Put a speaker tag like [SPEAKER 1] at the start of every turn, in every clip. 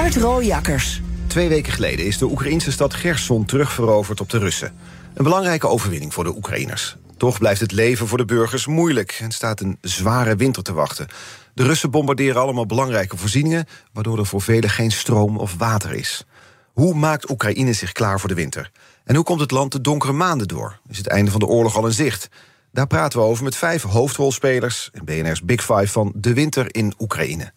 [SPEAKER 1] Art Rooijakkers.
[SPEAKER 2] Twee weken geleden is de Oekraïnse stad Gerson terugveroverd op de Russen. Een belangrijke overwinning voor de Oekraïners. Toch blijft het leven voor de burgers moeilijk en staat een zware winter te wachten. De Russen bombarderen allemaal belangrijke voorzieningen... waardoor er voor velen geen stroom of water is. Hoe maakt Oekraïne zich klaar voor de winter? En hoe komt het land de donkere maanden door? Is het einde van de oorlog al in zicht? Daar praten we over met vijf hoofdrolspelers... in BNR's Big Five van de winter in Oekraïne.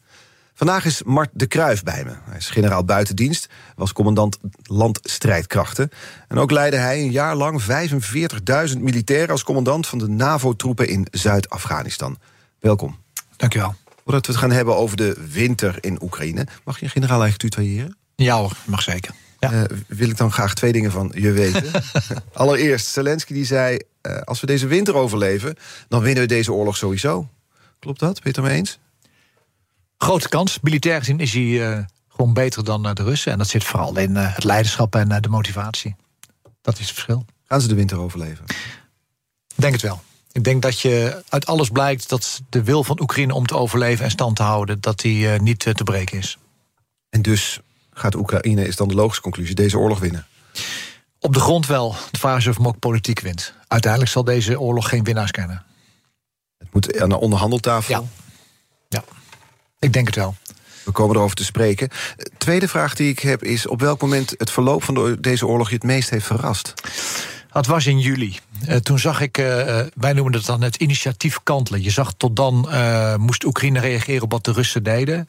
[SPEAKER 2] Vandaag is Mart de Kruijf bij me. Hij is generaal buitendienst, was commandant landstrijdkrachten. En ook leidde hij een jaar lang 45.000 militairen... als commandant van de NAVO-troepen in Zuid-Afghanistan. Welkom.
[SPEAKER 3] Dank je wel.
[SPEAKER 2] Voordat we het gaan hebben over de winter in Oekraïne... mag je generaal eigenlijk tutoyeren?
[SPEAKER 3] Ja hoor, mag zeker. Ja.
[SPEAKER 2] Uh, wil ik dan graag twee dingen van je weten. Allereerst, Zelensky die zei... Uh, als we deze winter overleven, dan winnen we deze oorlog sowieso. Klopt dat? Ben je het ermee eens?
[SPEAKER 3] Grote kans. Militair gezien is hij uh, gewoon beter dan de Russen. En dat zit vooral in het leiderschap en de motivatie. Dat is het verschil.
[SPEAKER 2] Gaan ze de winter overleven?
[SPEAKER 3] Denk het wel. Ik denk dat je uit alles blijkt dat de wil van Oekraïne om te overleven en stand te houden, dat die niet te breken is.
[SPEAKER 2] En dus gaat Oekraïne, is dan de logische conclusie, deze oorlog winnen?
[SPEAKER 3] Op de grond wel. De vraag is of hem ook politiek wint. Uiteindelijk zal deze oorlog geen winnaars kennen.
[SPEAKER 2] Het moet aan de onderhandeltafel?
[SPEAKER 3] Ja. ja, ik denk het wel.
[SPEAKER 2] We komen erover te spreken. Tweede vraag die ik heb is... op welk moment het verloop van de, deze oorlog je het meest heeft verrast?
[SPEAKER 3] Dat was in juli. Uh, toen zag ik, uh, wij noemen het dan het initiatief kantelen. Je zag tot dan moest Oekraïne reageren op wat de Russen deden.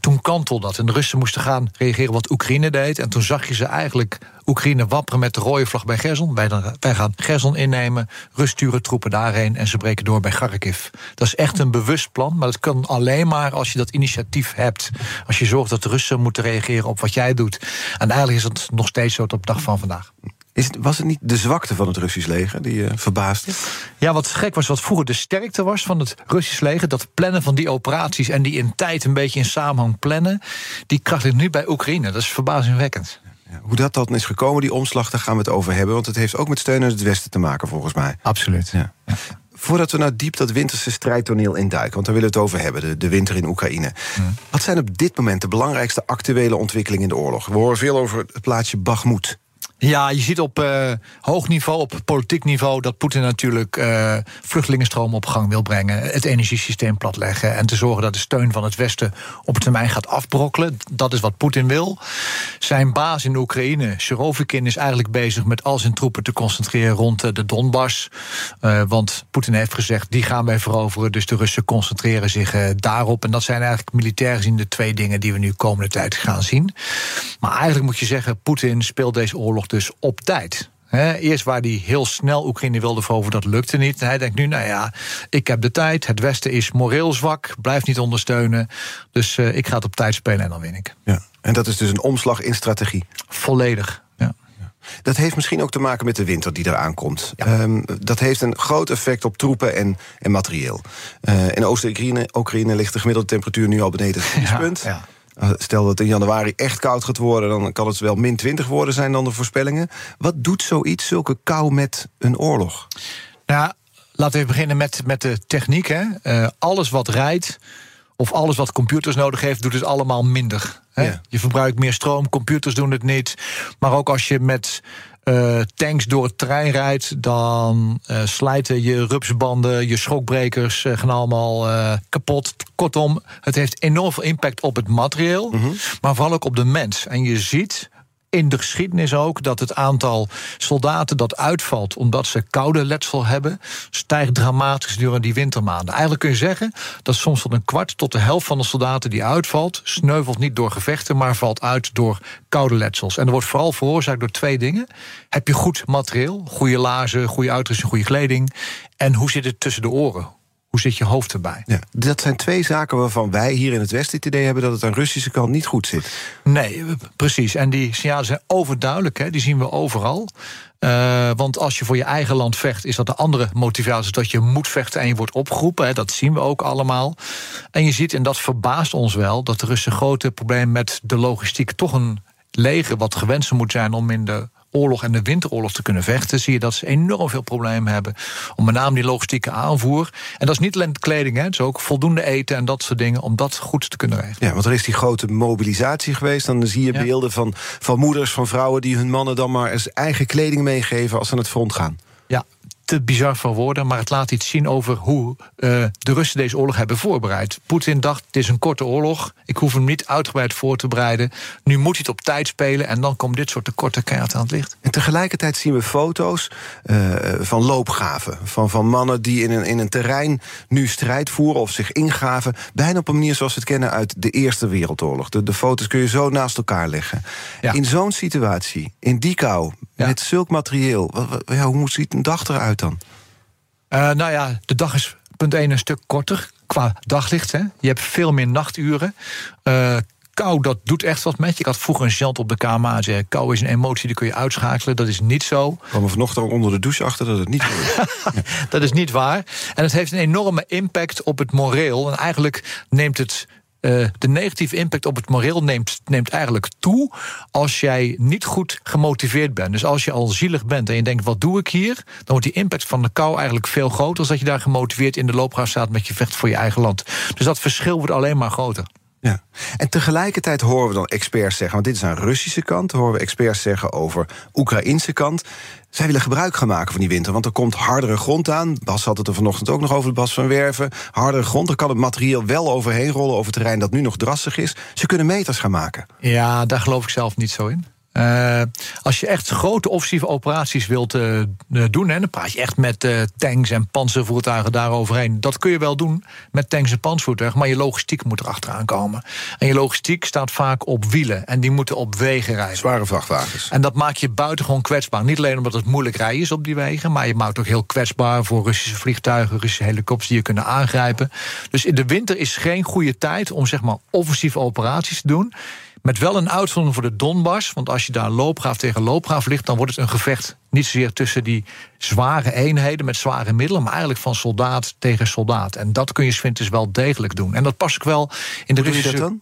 [SPEAKER 3] Toen kantelde dat. En de Russen moesten gaan reageren op wat Oekraïne deed. En toen zag je ze eigenlijk Oekraïne wapperen met de rode vlag bij Gerson. Wij, dan, wij gaan Gerson innemen, Rus sturen troepen daarheen... en ze breken door bij Kharkiv. Dat is echt een bewust plan, maar dat kan alleen maar als je dat initiatief hebt. Als je zorgt dat de Russen moeten reageren op wat jij doet. En eigenlijk is het nog steeds zo tot op de dag van vandaag.
[SPEAKER 2] Is het, was het niet de zwakte van het Russisch leger die je uh, verbaasde?
[SPEAKER 3] Ja, wat gek was, wat vroeger de sterkte was van het Russisch leger... dat plannen van die operaties en die in tijd een beetje in samenhang plannen... die kracht ligt nu bij Oekraïne. Dat is verbazingwekkend.
[SPEAKER 2] Ja, hoe dat dan is gekomen, die omslag, daar gaan we het over hebben... want het heeft ook met steun uit het Westen te maken, volgens mij.
[SPEAKER 3] Absoluut.
[SPEAKER 2] Ja. Ja. Voordat we nou diep dat winterse strijdtoneel induiken... want daar willen we het over hebben, de, de winter in Oekraïne. Wat zijn op dit moment de belangrijkste actuele ontwikkelingen in de oorlog? We horen veel over het plaatsje Bakhmut.
[SPEAKER 3] Ja, je ziet op uh, hoog niveau, op politiek niveau... dat Poetin natuurlijk uh, vluchtelingenstromen op gang wil brengen... het energiesysteem platleggen en te zorgen dat de steun van het Westen... op termijn gaat afbrokkelen. Dat is wat Poetin wil. Zijn baas in Oekraïne, Surovikin, is eigenlijk bezig... met al zijn troepen te concentreren rond de Donbass. Want Poetin heeft gezegd, die gaan wij veroveren... dus de Russen concentreren zich daarop. En dat zijn eigenlijk militair gezien de twee dingen... die we nu komende tijd gaan zien. Maar eigenlijk moet je zeggen, Poetin speelt deze oorlog dus op tijd. He, eerst waar hij heel snel Oekraïne wilde veroveren, dat lukte niet. En hij denkt nu, nou ja, ik heb de tijd. Het Westen is moreel zwak, blijft niet ondersteunen. Dus uh, ik ga het op tijd spelen en dan win ik.
[SPEAKER 2] Ja, en dat is dus een omslag in strategie?
[SPEAKER 3] Volledig, ja.
[SPEAKER 2] Dat heeft misschien ook te maken met de winter die eraan komt. Ja. Um, dat heeft een groot effect op troepen en, en materieel. Uh, in Oost-Oekraïne Oekraïne ligt de gemiddelde temperatuur nu al beneden het vriespunt. Ja, ja. Stel dat het in januari echt koud gaat worden... dan kan het wel min 20 worden zijn dan de voorspellingen. Wat doet zoiets, zulke kou met een oorlog?
[SPEAKER 3] Nou, laten we beginnen met, met de techniek. Hè. Uh, alles wat rijdt, of alles wat computers nodig heeft... doet het allemaal minder. Hè. Ja. Je verbruikt meer stroom, computers doen het niet. Maar ook als je met... Uh, tanks door het terrein rijdt, dan uh, slijten je rupsbanden, je schokbrekers uh, gaan allemaal kapot. Kortom, het heeft enorm veel impact op het materieel, mm -hmm. maar vooral ook op de mens. En je ziet in de geschiedenis ook dat het aantal soldaten dat uitvalt omdat ze koude letsel hebben, stijgt dramatisch durende die wintermaanden. Eigenlijk kun je zeggen dat soms van een kwart tot de helft van de soldaten die uitvalt, sneuvelt niet door gevechten, maar valt uit door koude letsels. En dat wordt vooral veroorzaakt door twee dingen. Heb je goed materieel, goede laarzen, goede uitrusting, goede kleding? En hoe zit het tussen de oren? Hoe zit je hoofd erbij?
[SPEAKER 2] Ja, dat zijn twee zaken waarvan wij hier in het Westen het idee hebben dat het aan de Russische kant niet goed zit.
[SPEAKER 3] Nee, precies. En die signalen zijn overduidelijk, hè? die zien we overal. Uh, want als je voor je eigen land vecht, is dat de andere motivatie dat je moet vechten en je wordt opgeroepen. Hè? Dat zien we ook allemaal. En je ziet, en dat verbaast ons wel, dat de Russen grote probleem met de logistiek toch een leger wat gewenst moet zijn om in de oorlog en de winteroorlog te kunnen vechten, zie je dat ze enorm veel problemen hebben. Om met name die logistieke aanvoer. En dat is niet alleen kleding, hè, het is ook voldoende eten en dat soort dingen, om dat goed te kunnen regelen.
[SPEAKER 2] Ja, want er is die grote mobilisatie geweest. Dan zie je beelden van, van moeders, van vrouwen die hun mannen dan maar eens eigen kleding meegeven als ze aan het front gaan.
[SPEAKER 3] Te bizar van woorden, maar het laat iets zien over hoe uh, de Russen deze oorlog hebben voorbereid. Poetin dacht: het is een korte oorlog, ik hoef hem niet uitgebreid voor te bereiden. Nu moet hij het op tijd spelen en dan komt dit soort tekorten keihard aan het licht.
[SPEAKER 2] En tegelijkertijd zien we foto's uh, van loopgaven. Van, van mannen die in een, in een terrein nu strijd voeren of zich ingaven. Bijna op een manier zoals we het kennen uit de Eerste Wereldoorlog. De, de foto's kun je zo naast elkaar leggen. Ja. In zo'n situatie, in die kou, ja. met zulk materieel, hoe moet ziet een dag eruit? Dan?
[SPEAKER 3] Uh, nou ja, de dag is punt 1 een stuk korter qua daglicht. Hè. Je hebt veel meer nachturen. Uh, kou, dat doet echt wat met je. Ik had vroeger een chant op de KMA zei... kou is een emotie, die kun je uitschakelen. Dat is niet zo.
[SPEAKER 2] Ik kwam er vanochtend onder de douche achter dat het niet zo
[SPEAKER 3] is. dat is niet waar. En het heeft een enorme impact op het moreel. En eigenlijk neemt het uh, de negatieve impact op het moreel neemt, neemt eigenlijk toe als jij niet goed gemotiveerd bent. Dus als je al zielig bent en je denkt: wat doe ik hier? Dan wordt die impact van de kou eigenlijk veel groter. als dat je daar gemotiveerd in de loopgraaf staat met je vecht voor je eigen land. Dus dat verschil wordt alleen maar groter.
[SPEAKER 2] Ja. En tegelijkertijd horen we dan experts zeggen, want dit is aan Russische kant, horen we experts zeggen over Oekraïnse kant. Zij willen gebruik gaan maken van die winter, want er komt hardere grond aan. Bas had het er vanochtend ook nog over, Bas van Werven. Hardere grond, er kan het materieel wel overheen rollen over terrein dat nu nog drassig is. Ze kunnen meters gaan maken.
[SPEAKER 3] Ja, daar geloof ik zelf niet zo in. Uh, als je echt grote offensieve operaties wilt uh, doen, hè, dan praat je echt met uh, tanks en panzervoertuigen daaroverheen. Dat kun je wel doen met tanks en panzervoertuigen, maar je logistiek moet er achteraan komen. En je logistiek staat vaak op wielen en die moeten op wegen rijden.
[SPEAKER 2] Zware vrachtwagens.
[SPEAKER 3] En dat maakt je buitengewoon kwetsbaar. Niet alleen omdat het moeilijk rijden is op die wegen, maar je maakt ook heel kwetsbaar voor Russische vliegtuigen, Russische helikopters die je kunnen aangrijpen. Dus in de winter is geen goede tijd om zeg maar offensieve operaties te doen. Met wel een uitzondering voor de Donbass. Want als je daar loopgraaf tegen loopgraaf ligt, dan wordt het een gevecht niet zozeer tussen die zware eenheden met zware middelen, maar eigenlijk van soldaat tegen soldaat. En dat kun je winters wel degelijk doen. En dat past ook wel in de Russische.
[SPEAKER 2] dan?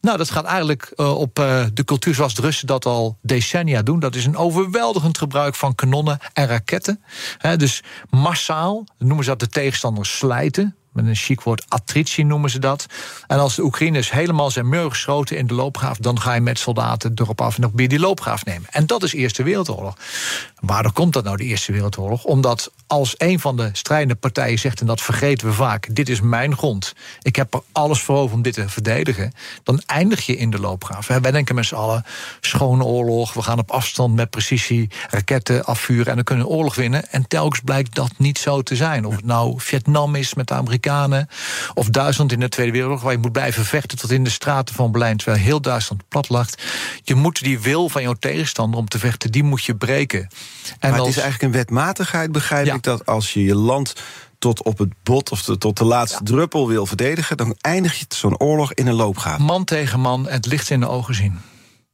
[SPEAKER 3] Nou, dat gaat eigenlijk uh, op uh, de cultuur zoals de Russen dat al decennia doen. Dat is een overweldigend gebruik van kanonnen en raketten. He, dus massaal, noemen ze dat de tegenstander slijten met een chic woord attritie noemen ze dat. En als de Oekraïners helemaal zijn mur geschoten in de loopgraaf... dan ga je met soldaten erop af en nog weer die loopgraaf nemen. En dat is Eerste Wereldoorlog. Waarom komt dat nou, de Eerste Wereldoorlog? Omdat als een van de strijdende partijen zegt... en dat vergeten we vaak, dit is mijn grond... ik heb er alles voor over om dit te verdedigen... dan eindig je in de loopgraaf. Wij denken met z'n allen, schone oorlog... we gaan op afstand met precisie raketten afvuren... en dan kunnen we oorlog winnen. En telkens blijkt dat niet zo te zijn. Of het nou Vietnam is met de Amerikanen of Duitsland in de Tweede Wereldoorlog, waar je moet blijven vechten tot in de straten van Berlijn, terwijl heel Duitsland plat lag. Je moet die wil van jouw tegenstander om te vechten, die moet je breken.
[SPEAKER 2] En maar het is eigenlijk een wetmatigheid, begrijp ik, dat als je je land tot op het bot of tot de laatste druppel wil verdedigen, dan eindig je zo'n oorlog in een loopgraaf.
[SPEAKER 3] Man tegen man, het licht in de ogen zien.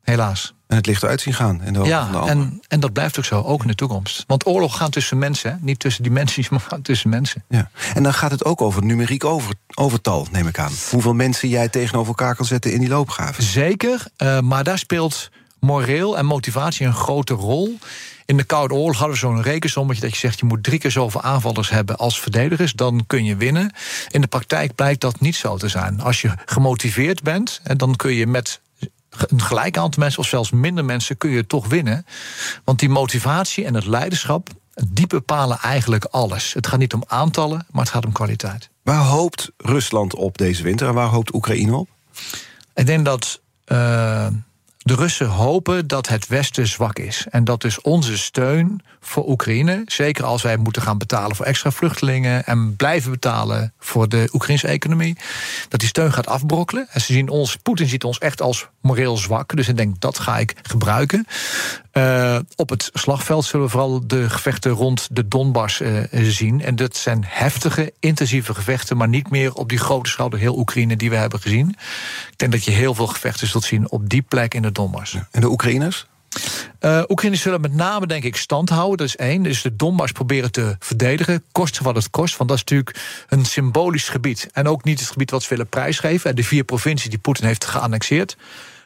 [SPEAKER 3] Helaas.
[SPEAKER 2] En het licht eruit zien gaan. In de
[SPEAKER 3] ja, en, en dat blijft ook zo, ook in de toekomst. Want oorlog gaat tussen mensen, niet tussen dimensies, maar gaat tussen mensen.
[SPEAKER 2] Ja. En dan gaat het ook over numeriek over, overtal, neem ik aan. Hoeveel mensen jij tegenover elkaar kan zetten in die loopgraven.
[SPEAKER 3] Zeker, uh, maar daar speelt moreel en motivatie een grote rol. In de Koude Oorlog hadden we zo'n rekensommetje dat je zegt... je moet drie keer zoveel aanvallers hebben als verdedigers, dan kun je winnen. In de praktijk blijkt dat niet zo te zijn. Als je gemotiveerd bent, en dan kun je met een gelijk aantal mensen of zelfs minder mensen kun je toch winnen. Want die motivatie en het leiderschap, die bepalen eigenlijk alles. Het gaat niet om aantallen, maar het gaat om kwaliteit.
[SPEAKER 2] Waar hoopt Rusland op deze winter en waar hoopt Oekraïne op?
[SPEAKER 3] Ik denk dat uh, de Russen hopen dat het Westen zwak is. En dat dus onze steun voor Oekraïne, zeker als wij moeten gaan betalen voor extra vluchtelingen en blijven betalen voor de Oekraïnse economie, dat die steun gaat afbrokkelen. En ze zien ons, Poetin ziet ons echt als moreel zwak. Dus hij denkt dat ga ik gebruiken. Uh, op het slagveld zullen we vooral de gevechten rond de Donbass uh, zien. En dat zijn heftige, intensieve gevechten, maar niet meer op die grote schaal door heel Oekraïne die we hebben gezien. Ik denk dat je heel veel gevechten zult zien op die plek in de Donbass.
[SPEAKER 2] En de Oekraïners?
[SPEAKER 3] Uh, Oekraïners zullen met name, denk ik, stand houden. Dat is één. Dus de Donbass proberen te verdedigen. Kosten wat het kost. Want dat is natuurlijk een symbolisch gebied. En ook niet het gebied wat ze willen prijsgeven. De vier provincies die Poetin heeft geannexeerd.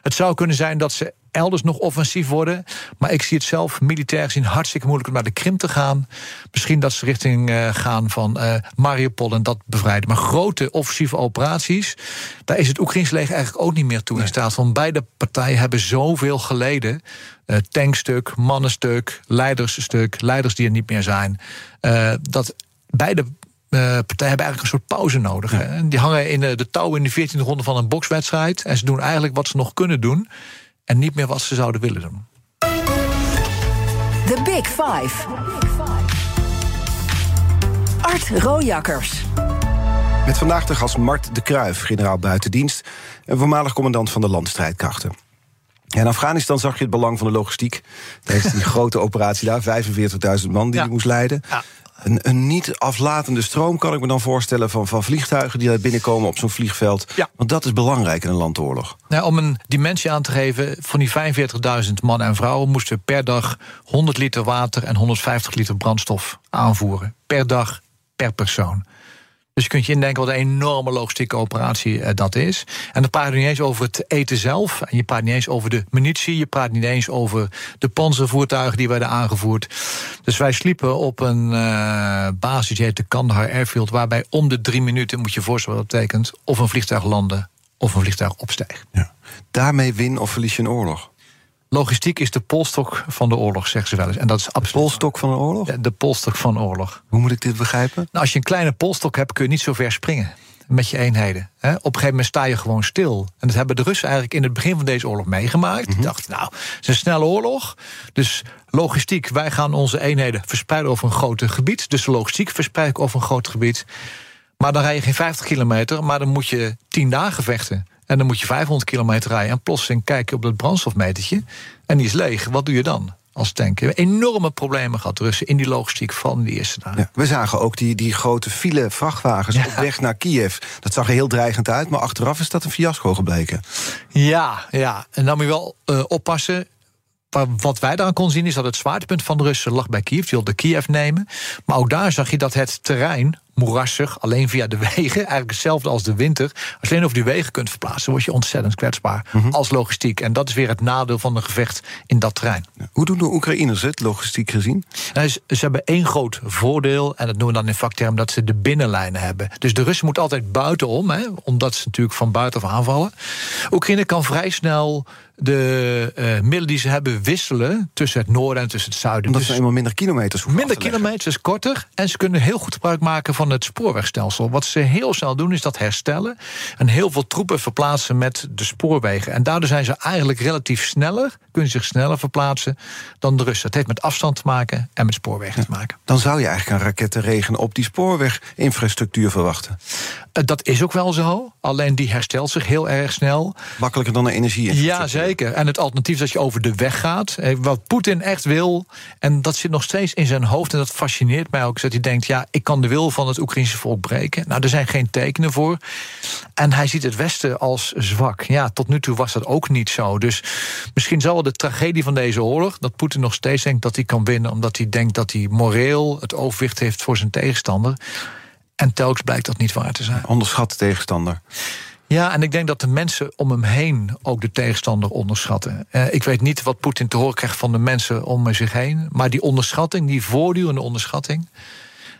[SPEAKER 3] Het zou kunnen zijn dat ze elders nog offensief worden. Maar ik zie het zelf militair gezien hartstikke moeilijk om naar de Krim te gaan. Misschien dat ze richting uh, gaan van uh, Mariupol en dat bevrijden. Maar grote offensieve operaties, daar is het Oekraïns leger eigenlijk ook niet meer toe in staat. Want beide partijen hebben zoveel geleden. Uh, tankstuk, mannenstuk, leidersstuk, leiders die er niet meer zijn. dat beide partijen hebben eigenlijk een soort pauze nodig. Ja. Die hangen in de, de touw in de 14e ronde van een bokswedstrijd. En ze doen eigenlijk wat ze nog kunnen doen en niet meer wat ze zouden willen doen.
[SPEAKER 1] The Big Five. Art Rojakkers.
[SPEAKER 2] Met vandaag de gast Mart de Kruijf, generaal buitendienst... en voormalig commandant van de landstrijdkrachten. in Afghanistan zag je het belang van de logistiek... tijdens die grote operatie daar, 45.000 man die ja. moest leiden. Ja. Een, een, niet aflatende stroom kan ik me dan voorstellen van, van vliegtuigen die binnenkomen op zo'n vliegveld. Ja. Want dat is belangrijk in een landoorlog.
[SPEAKER 3] Nou, om een dimensie aan te geven, van die 45.000 mannen en vrouwen moesten per dag 100 liter water en 150 liter brandstof aanvoeren. Per dag, per persoon. Dus je kunt je indenken wat een enorme logistieke operatie uh, dat is. En dan praat je niet eens over het eten zelf. En je praat niet eens over de munitie. Je praat niet eens over de panzervoertuigen die werden aangevoerd. Dus wij sliepen op een uh, basis, die heet de Kandahar Airfield... waarbij om de drie minuten, moet je voorstellen wat dat betekent... of een vliegtuig landen of een vliegtuig opstijgt. Ja.
[SPEAKER 2] Daarmee win of verlies je een oorlog?
[SPEAKER 3] Logistiek is de polstok van de oorlog, zeggen ze wel eens. En dat is absoluut.
[SPEAKER 2] De polstok van de oorlog?
[SPEAKER 3] Ja, de polstok van de oorlog.
[SPEAKER 2] Hoe moet ik dit begrijpen?
[SPEAKER 3] Nou, als je een kleine polstok hebt, kun je niet zo ver springen met je eenheden. Op een gegeven moment sta je gewoon stil. En dat hebben de Russen eigenlijk in het begin van deze oorlog meegemaakt. Die mhm. dachten, nou, het is een snelle oorlog. Dus logistiek, wij gaan onze eenheden verspreiden over een groot gebied. Dus logistiek verspreiden over een groot gebied. Maar dan rij je geen 50 kilometer, maar dan moet je 10 dagen vechten. En dan moet je 500 kilometer rijden en plotseling kijken op dat brandstofmetertje. En die is leeg. Wat doe je dan? als. We hebben enorme problemen gehad, Russen, in die logistiek van die eerste dagen. Ja,
[SPEAKER 2] we zagen ook die, die grote file vrachtwagens op weg naar Kiev. Dat zag er heel dreigend uit, maar achteraf is dat een fiasco gebleken.
[SPEAKER 3] Ja, ja. en dan moet je wel uh, oppassen. Wat wij daar kon zien is dat het zwaartepunt van de Russen lag bij Kiev. Die wilde Kiev nemen. Maar ook daar zag je dat het terrein moerassig, alleen via de wegen. Eigenlijk hetzelfde als de winter. Als je alleen over die wegen kunt verplaatsen, word je ontzettend kwetsbaar mhm. als logistiek. En dat is weer het nadeel van een gevecht in dat terrein.
[SPEAKER 2] Hoe doen de Oekraïners het, logistiek gezien?
[SPEAKER 3] Nou, ze, hebben één groot voordeel, en dat noemen we dan in vakterm, dat ze de binnenlijnen hebben. Dus de Russen moeten altijd buitenom, hè, omdat ze natuurlijk van buitenaf aanvallen. Oekraïne kan vrij snel de uh, middelen die ze hebben wisselen tussen het noorden en tussen het zuiden.
[SPEAKER 2] Omdat dus ze eenmaal minder kilometers
[SPEAKER 3] Minder kilometers, korter. En ze kunnen heel goed gebruik maken van het spoorwegstelsel. Wat ze heel snel doen, is dat herstellen. En heel veel troepen verplaatsen met de spoorwegen. En daardoor zijn ze eigenlijk relatief sneller, kunnen zich sneller verplaatsen dan de Russen. Het heeft met afstand te maken en met spoorwegen te maken.
[SPEAKER 2] Dan zou je eigenlijk een rakettenregen op die spoorweginfrastructuur verwachten.
[SPEAKER 3] Eh, dat is ook wel zo. Alleen die herstelt zich heel erg snel.
[SPEAKER 2] Makkelijker dan een energie.
[SPEAKER 3] Ja, zeker. En het alternatief is dat je over de weg gaat. Wat Poetin echt wil, en dat zit nog steeds in zijn hoofd... en dat fascineert mij ook, dat hij denkt... ja, ik kan de wil van het Oekraïnse volk breken. Nou, er zijn geen tekenen voor. En hij ziet het Westen als zwak. Ja, tot nu toe was dat ook niet zo. Dus misschien zal de tragedie van deze oorlog... dat Poetin nog steeds denkt dat hij kan winnen... omdat hij denkt dat hij moreel het overwicht heeft voor zijn tegenstander... En telkens blijkt dat niet waar te zijn.
[SPEAKER 2] Onderschat de tegenstander.
[SPEAKER 3] Ja, en ik denk dat de mensen om hem heen ook de tegenstander onderschatten. Uh, ik weet niet wat Poetin te horen krijgt van de mensen om zich heen. Maar die onderschatting, die voortdurende onderschatting.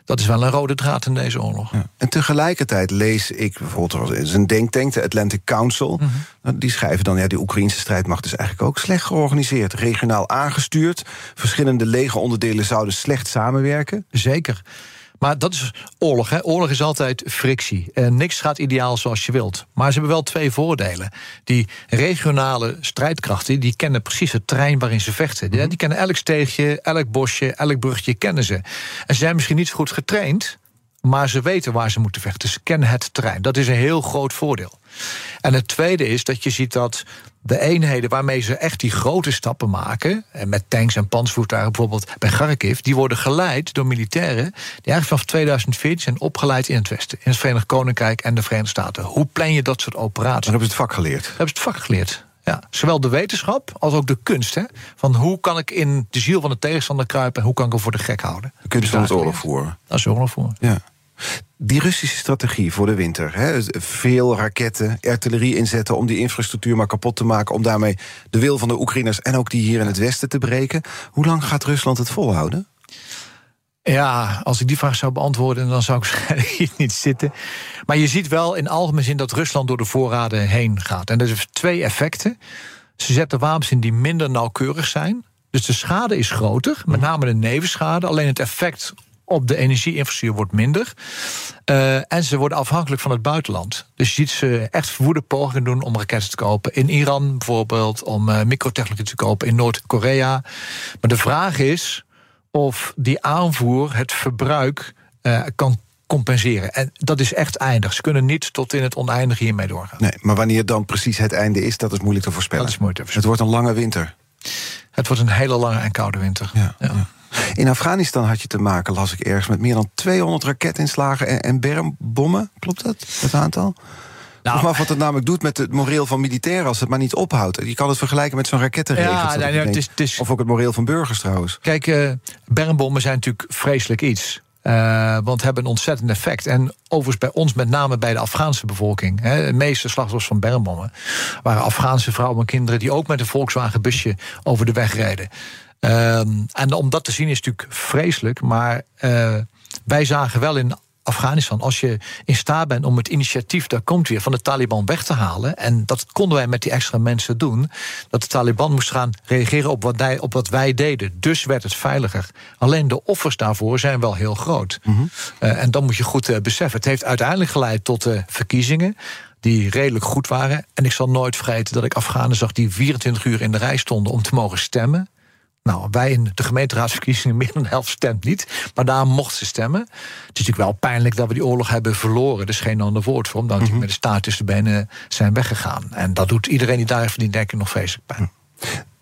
[SPEAKER 3] Dat is wel een rode draad in deze oorlog. Ja.
[SPEAKER 2] En tegelijkertijd lees ik bijvoorbeeld een denktank, de Atlantic Council. Mhm. Die schrijven dan, ja, die Oekraïnse strijdmacht is eigenlijk ook slecht georganiseerd. Regionaal aangestuurd. Verschillende legeronderdelen zouden slecht samenwerken.
[SPEAKER 3] Zeker. Maar dat is oorlog. Hè? Oorlog is altijd frictie. En niks gaat ideaal zoals je wilt. Maar ze hebben wel twee voordelen. Die regionale strijdkrachten die kennen precies het terrein waarin ze vechten. Die, die kennen elk steegje, elk bosje, elk brugje kennen ze. En ze zijn misschien niet zo goed getraind. Maar ze weten waar ze moeten vechten. Ze kennen het terrein. Dat is een heel groot voordeel. En het tweede is dat je ziet dat de eenheden waarmee ze echt die grote stappen maken, en met tanks en panzervoertuigen bijvoorbeeld bij Kharkiv, die worden geleid door militairen die eigenlijk vanaf 2014 zijn opgeleid in het Westen, in het Verenigd Koninkrijk en de Verenigde Staten. Hoe plan je dat soort operaties?
[SPEAKER 2] Dan hebben ze het vak geleerd.
[SPEAKER 3] Hebben ze het vak geleerd. Ja, zowel de wetenschap als ook de kunst. Hè? Van hoe kan ik in de ziel van de tegenstander kruipen en hoe kan ik hem voor de gek houden?
[SPEAKER 2] De kunst van het oorlog voeren.
[SPEAKER 3] Dat is oorlog voeren.
[SPEAKER 2] Ja. Die Russische strategie voor de winter. Veel raketten, artillerie inzetten om die infrastructuur maar kapot te maken. Om daarmee de wil van de Oekraïners en ook die hier in het Westen te breken. Hoe lang gaat Rusland het volhouden?
[SPEAKER 3] Ja, als ik die vraag zou beantwoorden, dan zou ik waarschijnlijk niet zitten. Maar je ziet wel in algemeen zin dat Rusland door de voorraden heen gaat. En dat heeft twee effecten. Ze zetten wapens in die minder nauwkeurig zijn. Dus de schade is groter, met name de nevenschade. Alleen het effect op de energieinfrastructuur wordt minder. Uh, en ze worden afhankelijk van het buitenland. Dus je ziet ze echt verwoede pogingen doen om raketten te kopen. In Iran bijvoorbeeld, om uh, microtechnologie te kopen. In Noord-Korea. Maar de vraag is of die aanvoer het verbruik uh, kan compenseren. En dat is echt eindig. Ze kunnen niet tot in het oneindige hiermee doorgaan.
[SPEAKER 2] Nee, maar wanneer dan precies het einde is, dat is moeilijk te voorspellen.
[SPEAKER 3] Dat is moeilijk te voorspellen.
[SPEAKER 2] Het wordt een lange winter.
[SPEAKER 3] Het wordt een hele lange en koude winter. Ja, ja. ja.
[SPEAKER 2] In Afghanistan had je te maken, las ik ergens, met meer dan 200 raketinslagen en, en bermbommen. Klopt dat, het aantal? Nou, maar wat het namelijk doet met het moreel van militairen als het maar niet ophoudt. Je kan het vergelijken met zo'n rakettenregen. Ja, nee, het is, het is, of ook het moreel van burgers trouwens.
[SPEAKER 3] Kijk, uh, bermbommen zijn natuurlijk vreselijk iets. Uh, want hebben een ontzettend effect. En overigens bij ons, met name bij de Afghaanse bevolking. Hè, de meeste slachtoffers van bermbommen waren Afghaanse vrouwen en kinderen die ook met een Volkswagen busje over de weg reden. Um, en om dat te zien is natuurlijk vreselijk. Maar uh, wij zagen wel in Afghanistan, als je in staat bent om het initiatief, daar komt weer, van de Taliban weg te halen. En dat konden wij met die extra mensen doen. Dat de Taliban moest gaan reageren op wat, wij, op wat wij deden. Dus werd het veiliger. Alleen de offers daarvoor zijn wel heel groot. Mm -hmm. uh, en dan moet je goed uh, beseffen. Het heeft uiteindelijk geleid tot uh, verkiezingen die redelijk goed waren. En ik zal nooit vergeten dat ik Afghanen zag die 24 uur in de rij stonden om te mogen stemmen. Nou, wij in de gemeenteraadsverkiezingen meer dan de helft stemt niet. Maar daar mochten ze stemmen. Het is natuurlijk wel pijnlijk dat we die oorlog hebben verloren. Dus geen ander woord voor. Omdat mm -hmm. met de staart tussen de benen zijn weggegaan. En dat doet iedereen die daar heeft verdient, denk ik, nog vreselijk pijn.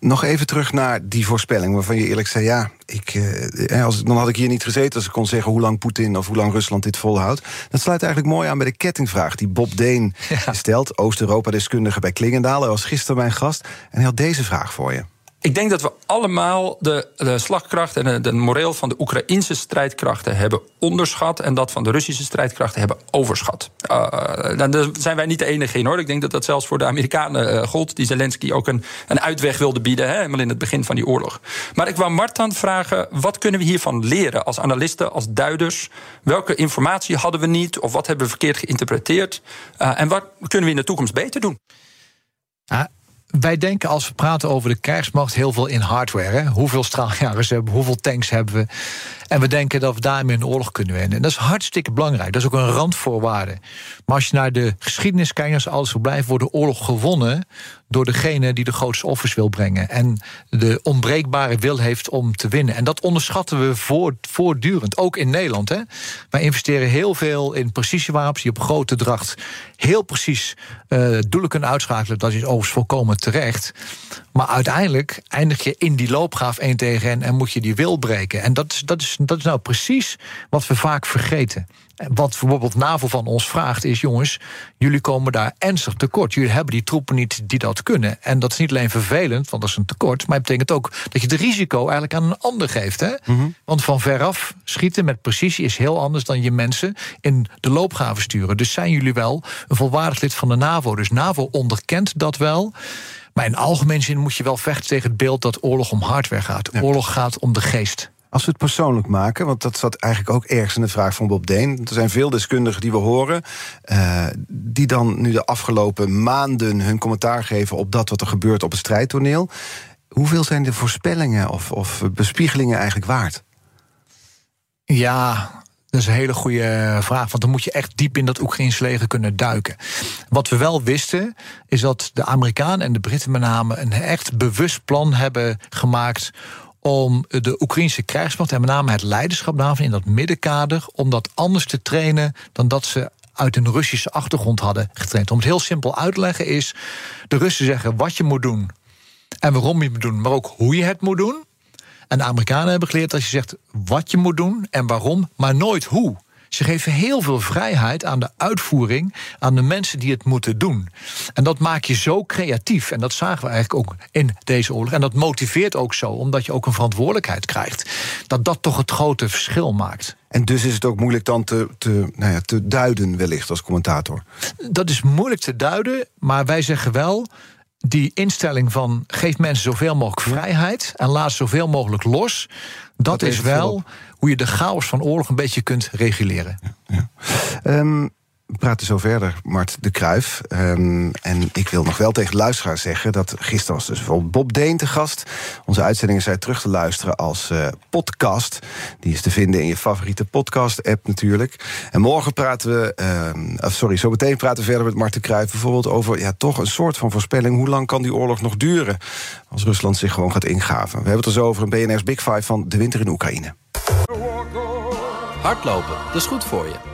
[SPEAKER 2] Nog even terug naar die voorspelling waarvan je eerlijk zei... ja, ik, eh, als, dan had ik hier niet gezeten als ik kon zeggen... hoe lang Poetin of hoe lang Rusland dit volhoudt. Dat sluit eigenlijk mooi aan bij de kettingvraag die Bob Deen ja. stelt... Oost-Europa-deskundige bij Klingendaal. Hij was gisteren mijn gast en hij had deze vraag voor je.
[SPEAKER 4] Ik denk dat we allemaal de, de slagkracht en de, moreel van de Oekraïnse strijdkrachten hebben onderschat. En dat van de Russische strijdkrachten hebben overschat. Uh, daar zijn wij niet de enige in hoor. Ik denk dat dat zelfs voor de Amerikanen uh, gold. Die Zelensky ook een, een uitweg wilde bieden. Hè, helemaal in het begin van die oorlog. Maar ik wou Martan vragen: wat kunnen we hiervan leren als analisten, als duiders? Welke informatie hadden we niet? Of wat hebben we verkeerd geïnterpreteerd? En wat kunnen we in de toekomst beter doen?
[SPEAKER 3] Ah wij denken als we praten over de krijgsmacht heel veel in hardware. Hè? Hoeveel straaljagers hebben we, hoeveel tanks hebben we. En we denken dat we daarmee een oorlog kunnen winnen. En dat is hartstikke belangrijk. Dat is ook een randvoorwaarde. Maar als je naar de geschiedenis kijkt, als alles zo blijft, wordt de oorlog gewonnen door degene die de grootste offers wil brengen. En de onbreekbare wil heeft om te winnen. En dat onderschatten we voortdurend, ook in Nederland. Hè. Wij investeren heel veel in precisiewapens die op grote dracht heel precies uh, doelen kunnen uitschakelen. Dat is overigens volkomen terecht. Maar uiteindelijk eindig je in die loopgraaf één tegen één en moet je die wil breken. En dat is, dat, is, dat is nou precies wat we vaak vergeten. Wat bijvoorbeeld NAVO van ons vraagt is: jongens, jullie komen daar ernstig tekort. Jullie hebben die troepen niet die dat kunnen. En dat is niet alleen vervelend, want dat is een tekort. Maar het betekent ook dat je het risico eigenlijk aan een ander geeft. Hè? Mm -hmm. Want van veraf schieten met precisie is heel anders dan je mensen in de loopgraven sturen. Dus zijn jullie wel een volwaardig lid van de NAVO? Dus NAVO onderkent dat wel. Maar in algemeen zin moet je wel vechten tegen het beeld dat oorlog om hardware gaat. Ja. Oorlog gaat om de geest.
[SPEAKER 2] Als we het persoonlijk maken, want dat zat eigenlijk ook ergens in de vraag van Bob Deen. Er zijn veel deskundigen die we horen, uh, die dan nu de afgelopen maanden hun commentaar geven op dat wat er gebeurt op het strijdtoneel. Hoeveel zijn de voorspellingen of, of bespiegelingen eigenlijk waard?
[SPEAKER 3] Ja, Dat is een hele goede vraag, want dan moet je echt diep in dat Oekraïns leger kunnen duiken. Wat we wel wisten, is dat de Amerikanen en de Britten met name een echt bewust plan hebben gemaakt om de Oekraïnse krijgsmacht en met name het leiderschap daarvan in dat middenkader, om dat anders te trainen dan dat ze uit een Russische achtergrond hadden getraind. Om het heel simpel uit te leggen is: de Russen zeggen wat je moet doen en waarom je het moet doen, maar ook hoe je het moet doen. En de Amerikanen hebben geleerd dat je zegt wat je moet doen en waarom, maar nooit hoe. Ze geven heel veel vrijheid aan de uitvoering, aan de mensen die het moeten doen. En dat maakt je zo creatief. En dat zagen we eigenlijk ook in deze oorlog. En dat motiveert ook zo, omdat je ook een verantwoordelijkheid krijgt. Dat dat toch het grote verschil maakt.
[SPEAKER 2] En dus is het ook moeilijk dan te, te, nou ja, te duiden, wellicht als commentator.
[SPEAKER 3] Dat is moeilijk te duiden, maar wij zeggen wel die instelling van geef mensen zoveel mogelijk vrijheid en laat zoveel mogelijk los. Dat, is wel hoe je de chaos van oorlog een beetje kunt reguleren.
[SPEAKER 2] Ja, ja. Um, we praten zo verder, Mart de Kruif. Um, en ik wil nog wel tegen de luisteraar zeggen dat gisteren was dus bijvoorbeeld Bob Deen te gast. Onze uitzendingen zijn terug te luisteren als uh, podcast. Die is te vinden in je favoriete podcast-app natuurlijk. En morgen praten we, uh, sorry, zo meteen praten we verder met Mart de Kruif bijvoorbeeld over ja, toch een soort van voorspelling. Hoe lang kan die oorlog nog duren als Rusland zich gewoon gaat ingaven? We hebben het er zo over een BNR's Big Five van de winter in Oekraïne.
[SPEAKER 5] Hardlopen, dat is goed voor je.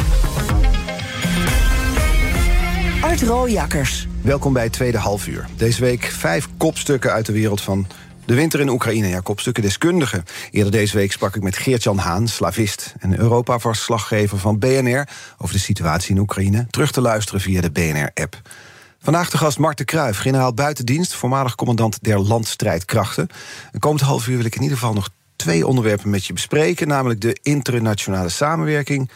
[SPEAKER 1] Art Rooijakkers.
[SPEAKER 2] Welkom bij het tweede halfuur. Deze week vijf kopstukken uit de wereld van de winter in Oekraïne. Ja, kopstukken deskundigen. Eerder deze week sprak ik met Geert-Jan Haan, slavist... en Europa-verslaggever van BNR over de situatie in Oekraïne. Terug te luisteren via de BNR-app. Vandaag de gast Mark de Kruijf, generaal buitendienst... voormalig commandant der landstrijdkrachten. En komend half uur wil ik in ieder geval nog twee onderwerpen met je bespreken... namelijk de internationale samenwerking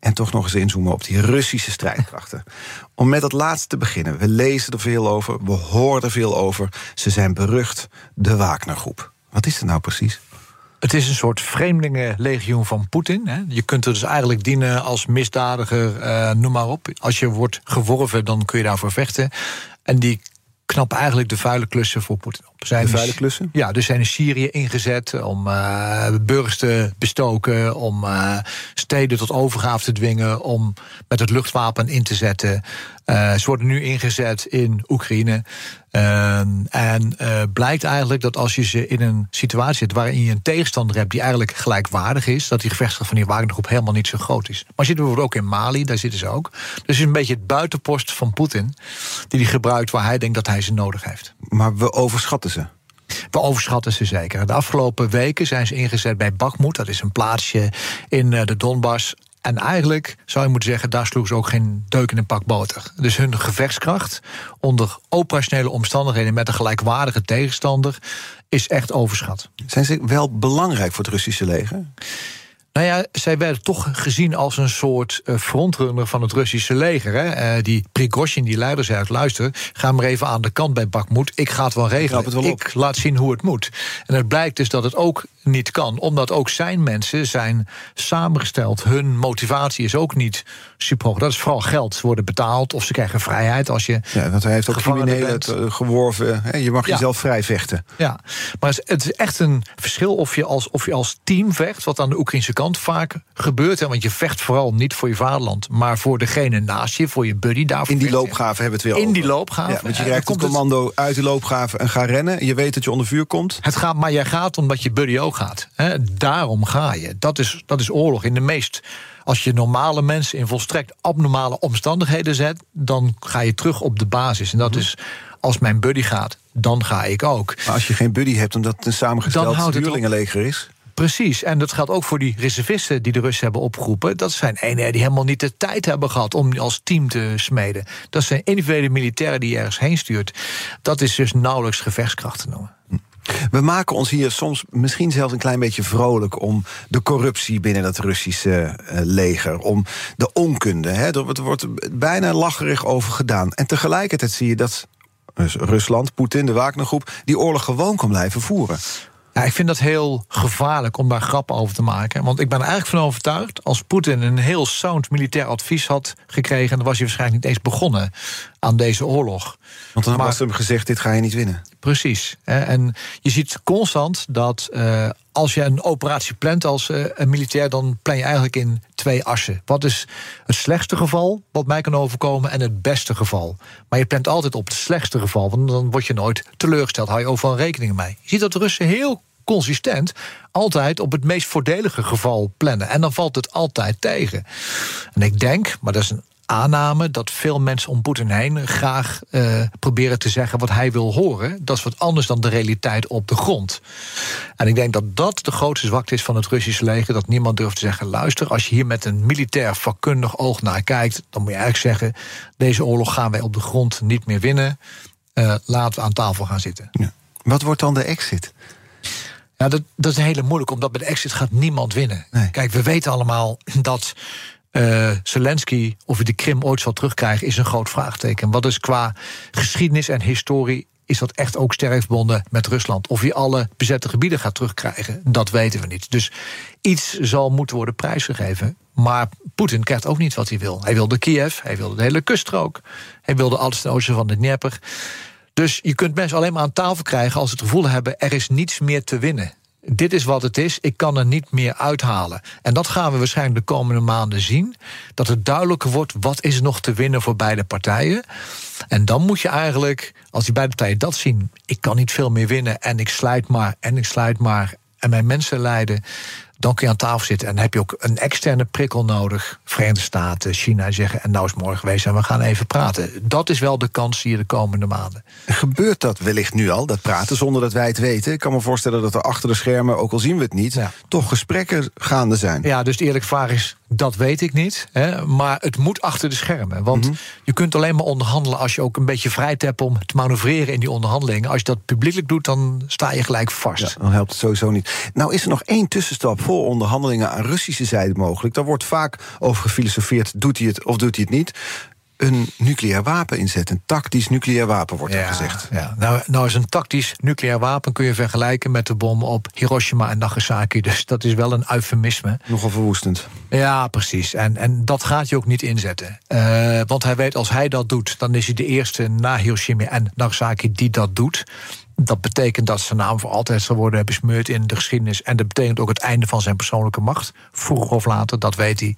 [SPEAKER 2] en toch nog eens inzoomen op die Russische strijdkrachten. Om met dat laatste te beginnen. We lezen er veel over, we horen er veel over. Ze zijn berucht, de Wagnergroep. Wat is het nou precies?
[SPEAKER 3] Het is een soort vreemdelingenlegioen van Poetin. Je kunt er dus eigenlijk dienen als misdadiger, uh, noem maar op. Als je wordt geworven, dan kun je daarvoor vechten. En die knappen eigenlijk de vuile klussen voor Poetin op.
[SPEAKER 2] Zijn de vuile klussen?
[SPEAKER 3] Ja, dus zijn in Syrië ingezet om uh, burgers te bestoken, om uh, steden tot overgave te dwingen, om met het luchtwapen in te zetten. Uh, ze worden nu ingezet in Oekraïne. en blijkt eigenlijk dat als je ze in een situatie zit waarin je een tegenstander hebt die eigenlijk gelijkwaardig is, dat die gevechtskracht van die Wagnergroep helemaal niet zo groot is. Maar zitten bijvoorbeeld ook in Mali, daar zitten ze ook. Dus het is een beetje het buitenpost van Poetin, die hij gebruikt waar hij denkt dat hij ze nodig heeft.
[SPEAKER 2] Maar we overschatten ze.
[SPEAKER 3] We overschatten ze zeker. De afgelopen weken zijn ze ingezet bij Bakhmut. Dat is een plaatsje in de Donbass. En eigenlijk zou je moeten zeggen, daar sloegen ze ook geen deuk in een pak boter. Dus hun gevechtskracht onder operationele omstandigheden met een gelijkwaardige tegenstander is echt overschat.
[SPEAKER 2] Zijn ze wel belangrijk voor het Russische leger?
[SPEAKER 3] Nou ja, zij werden toch gezien als een soort uh, frontrunner van het Russische leger. Hè? Uh, die Prigozhin, die leider, zei uit... luister, ga maar even aan de kant bij Bakmoed. Ik ga het wel regelen.
[SPEAKER 2] Het wel
[SPEAKER 3] ik laat zien hoe het moet. En het blijkt dus dat het ook niet kan. Omdat ook zijn mensen zijn samengesteld. Hun motivatie is ook niet super hoog. Dat is vooral geld. Ze worden betaald of ze krijgen vrijheid als je.
[SPEAKER 2] Ja, want hij heeft ook criminelen uh, geworven. Hè? Je mag ja. jezelf vrij vechten.
[SPEAKER 3] Ja, maar het is echt een verschil of je als, of je als team vecht, wat aan de Oekraïnse kant vaak gebeurt. Hè? Want je vecht vooral niet voor je vaderland, maar voor degene naast je, voor je buddy daarvoor.
[SPEAKER 2] In die loopgave hebben we het weer
[SPEAKER 3] In
[SPEAKER 2] over.
[SPEAKER 3] die loopgave.
[SPEAKER 2] Ja, want je krijgt het commando uit de loopgave en ga rennen. Je weet dat je onder vuur komt.
[SPEAKER 3] Het gaat, maar jij gaat omdat je buddy ook gaat. Hè? Daarom ga je. Dat is, dat is oorlog in de meest als je normale mensen in volstrekt abnormale omstandigheden zet, dan ga je terug op de basis. En dat is als mijn buddy gaat, dan ga ik ook.
[SPEAKER 2] Maar als je geen buddy hebt omdat het een samengesteld huurlingenleger is?
[SPEAKER 3] Precies, en dat geldt ook voor die reservisten die de Russen hebben opgeroepen. Dat zijn eenheden die helemaal niet de tijd hebben gehad om als team te smeden. Dat zijn individuele militairen die je ergens heen stuurt. Dat is dus nauwelijks gevechtskracht te noemen.
[SPEAKER 2] We maken ons hier soms misschien zelfs een klein beetje vrolijk om de corruptie binnen het Russische eh, leger, om de onkunde. Hè. Er wordt bijna lacherig over gedaan. En tegelijkertijd zie je dat Rusland, Poetin, de Wagnergroep, die oorlog gewoon kan blijven voeren.
[SPEAKER 3] Ja, ik vind dat heel gevaarlijk om daar grappen over te maken. Want ik ben er eigenlijk van overtuigd... als Poetin een heel sound militair advies had gekregen... dan was hij waarschijnlijk niet eens begonnen aan deze oorlog.
[SPEAKER 2] Want dan was hem gezegd, dit ga je niet winnen.
[SPEAKER 3] Precies. En je ziet constant dat uh, als je een operatie plant als uh, een militair... dan plan je eigenlijk in twee assen. Wat is het slechtste geval wat mij kan overkomen... en het beste geval. Maar je plant altijd op het slechtste geval... want dan word je nooit teleurgesteld. Hou je overal rekening mee. Je ziet dat de Russen heel consistent altijd op het meest voordelige geval plannen. En dan valt het altijd tegen. En ik denk, maar dat is een aanname dat veel mensen om Poetin heen graag uh, proberen te zeggen wat hij wil horen. Dat is wat anders dan de realiteit op de grond. En ik denk dat dat de grootste zwakte is van het Russische leger. Dat niemand durft te zeggen: luister, als je hier met een militair vakkundig oog naar kijkt, dan moet je eigenlijk zeggen: deze oorlog gaan wij op de grond niet meer winnen. Uh, laten we aan tafel gaan zitten.
[SPEAKER 2] Ja. Wat wordt dan de exit?
[SPEAKER 3] Ja, dat, dat is heel moeilijk, omdat bij de exit gaat niemand winnen. Nee. Kijk, we weten allemaal dat uh, Zelensky, of hij de Krim ooit zal terugkrijgen, is een groot vraagteken. Wat is qua geschiedenis en historie is dat echt ook sterk verbonden met Rusland. Of hij alle bezette gebieden gaat terugkrijgen, dat weten we niet. Dus iets zal moeten worden prijsgegeven. Maar Poetin krijgt ook niet wat hij wil. Hij wilde Kiev, hij wilde de hele kuststrook, hij wilde alles ten oosten van de Dnieper. Dus je kunt mensen alleen maar aan tafel krijgen als ze het gevoel hebben: er is niets meer te winnen dit is wat het is, ik kan er niet meer uithalen. En dat gaan we waarschijnlijk de komende maanden zien. Dat het duidelijker wordt wat is nog te winnen voor beide partijen. En dan moet je eigenlijk, als die beide partijen dat zien... ik kan niet veel meer winnen en ik sluit maar en ik sluit maar... en mijn mensen lijden dan kun je aan tafel zitten en dan heb je ook een externe prikkel nodig. Verenigde Staten, China zeggen en nou is morgen geweest en we gaan even praten. Dat is wel de kans hier de komende maanden.
[SPEAKER 2] Gebeurt dat wellicht nu al, dat praten, zonder dat wij het weten? Ik kan me voorstellen dat er achter de schermen, ook al zien we het niet, toch gesprekken gaande zijn.
[SPEAKER 3] Ja, dus de eerlijke vraag is: dat weet ik niet. Hè, maar het moet achter de schermen. Want mhm. je kunt alleen maar onderhandelen als je ook een beetje vrijheid hebt om te manoeuvreren in die onderhandelingen. Als je dat publiekelijk doet, dan sta je gelijk vast.
[SPEAKER 2] Ja, dan helpt het sowieso niet. Nou is er nog één tussenstap voor onderhandelingen aan Russische zijde mogelijk. Daar wordt vaak over gefilosofeerd: doet hij het of doet hij het niet? Een nucleair wapen inzet. Een tactisch nucleair wapen, wordt er gezegd.
[SPEAKER 3] Ja. Nou, nou is een tactisch nucleair wapen kun je vergelijken met de bom op Hiroshima en Nagasaki. Dus dat is wel een eufemisme.
[SPEAKER 2] Nogal verwoestend.
[SPEAKER 3] Ja, precies. En, en dat gaat je ook niet inzetten. Uh, want hij weet, als hij dat doet, dan is hij de eerste na Hiroshima en Nagasaki die dat doet. Dat betekent dat zijn naam voor altijd zal worden besmeurd in de geschiedenis. En dat betekent ook het einde van zijn persoonlijke macht. Vroeger of later, dat weet hij.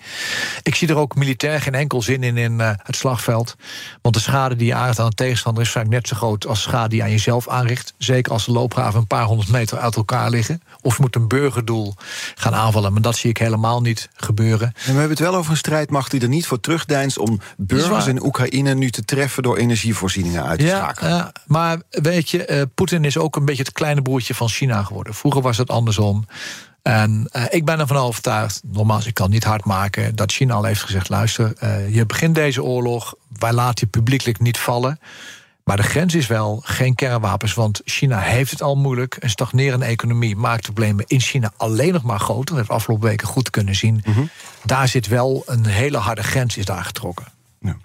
[SPEAKER 3] Ik zie er ook militair geen enkel zin in in uh, het slagveld. Want de schade die je aanricht aan een tegenstander is vaak net zo groot als de schade die je aan jezelf aanricht. Zeker als de loopgraven een paar honderd meter uit elkaar liggen. Of je moet een burgerdoel gaan aanvallen. Maar dat zie ik helemaal niet gebeuren. En
[SPEAKER 2] we hebben het wel over een strijdmacht die er niet voor terugdeinst om burgers in Oekraïne nu te treffen door energievoorzieningen uit te
[SPEAKER 3] ja,
[SPEAKER 2] schakelen.
[SPEAKER 3] Ja, maar weet je, uh, Poetin is ook een beetje het kleine broertje van China geworden. Vroeger was het andersom. En uh, ik ben ervan overtuigd, nogmaals, ik kan niet hard maken, dat China al heeft gezegd: luister, uh, je begint deze oorlog, wij laten je publiekelijk niet vallen. Maar de grens is wel geen kernwapens, want China heeft het al moeilijk. Een stagnerende economie maakt de problemen in China alleen nog maar groter. Dat hebben we afgelopen weken goed kunnen zien. Mm -hmm. Daar zit wel een hele harde grens is daar getrokken.
[SPEAKER 2] Ja.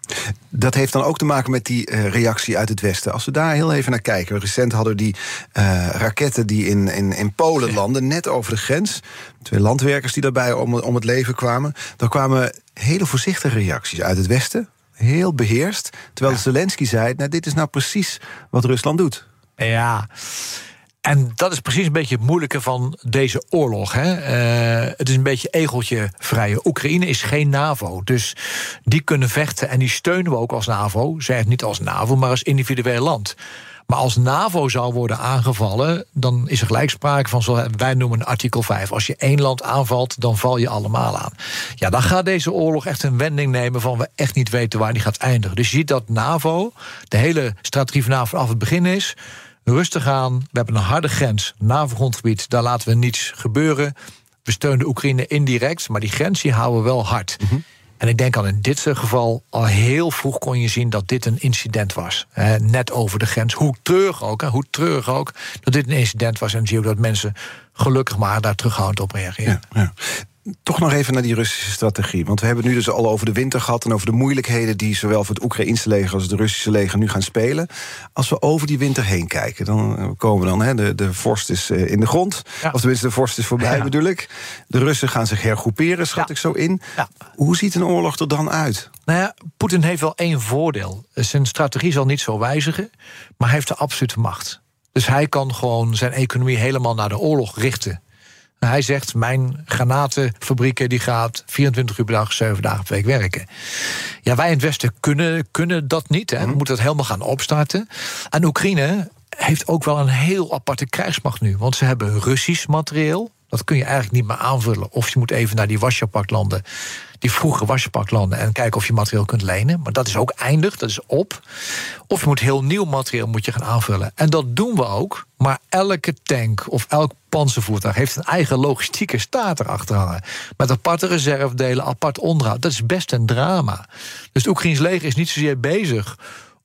[SPEAKER 2] Dat heeft dan ook te maken met die uh, reactie uit het Westen. Als we daar heel even naar kijken. Recent hadden die uh, raketten die in, in, in Polen landen, net over de grens. Twee landwerkers die daarbij om, om het leven kwamen. Daar kwamen hele voorzichtige reacties uit het Westen. Heel beheerst. Terwijl ja. Zelensky zei: nou, dit is nou precies wat Rusland doet.
[SPEAKER 3] Ja. En dat is precies een beetje het moeilijke van deze oorlog. Hè. Uh, het is een beetje egeltje vrije. Oekraïne is geen NAVO. Dus die kunnen vechten en die steunen we ook als NAVO. Zij niet als NAVO, maar als individueel land. Maar als NAVO zou worden aangevallen, dan is er gelijk sprake van, wij noemen artikel 5. Als je één land aanvalt, dan val je allemaal aan. Ja, dan gaat deze oorlog echt een wending nemen van we echt niet weten waar die gaat eindigen. Dus je ziet dat NAVO, de hele strategie van NAVO vanaf het begin is rustig aan. We hebben een harde grens, NAVO-grondgebied. Daar laten we niets gebeuren. We steunen de Oekraïne indirect, maar die grens die houden we wel hard. En ik denk al in dit geval, al heel vroeg kon je zien dat dit een incident was. Hè, net over de grens. Hoe treurig ook, hè, hoe treurig ook, dat dit een incident was. En zie ook dat mensen gelukkig maar daar terughoudend op reageren.
[SPEAKER 2] Ja, ja. Toch nog even naar die Russische strategie. Want we hebben nu dus al over de winter gehad... en over de moeilijkheden die zowel voor het Oekraïnse leger... als het Russische leger nu gaan spelen. Als we over die winter heen kijken, dan komen we dan... Hè, de, de vorst is eh, in de grond,
[SPEAKER 3] Ja.
[SPEAKER 2] of tenminste de vorst is voorbij
[SPEAKER 3] Ja.
[SPEAKER 2] bedoel ik. De Russen gaan zich hergroeperen, schat
[SPEAKER 3] Ja.
[SPEAKER 2] ik zo in. Hoe ziet een oorlog er dan uit?
[SPEAKER 3] Nou ja, Poetin heeft wel één voordeel. Zijn strategie zal niet zo wijzigen, maar hij heeft de absolute macht. Dus hij kan gewoon zijn economie helemaal naar de oorlog richten. Hij zegt, mijn granatenfabrieken die gaat 24 uur per dag, 7 dagen per week werken. Ja, wij in het Westen kunnen, kunnen dat niet. Hè. We moeten dat helemaal gaan opstarten. En Oekraïne heeft ook wel een heel aparte krijgsmacht nu. Want ze hebben Russisch materieel. Dat kun je eigenlijk niet meer aanvullen. Of je moet even naar die Wasjapaktlanden, die vroege Wasjapaktlanden... en kijken of je materieel kunt lenen. Maar dat is ook eindig, dat is op. Of je moet heel nieuw materieel moet je gaan aanvullen. En dat doen we ook. Maar elke tank of elk panzervoertuig... heeft een eigen logistieke staat erachter hangen. Met aparte reservedelen, apart onderhoud. Dat is best een drama. Dus het Oekraïns leger is niet zozeer bezig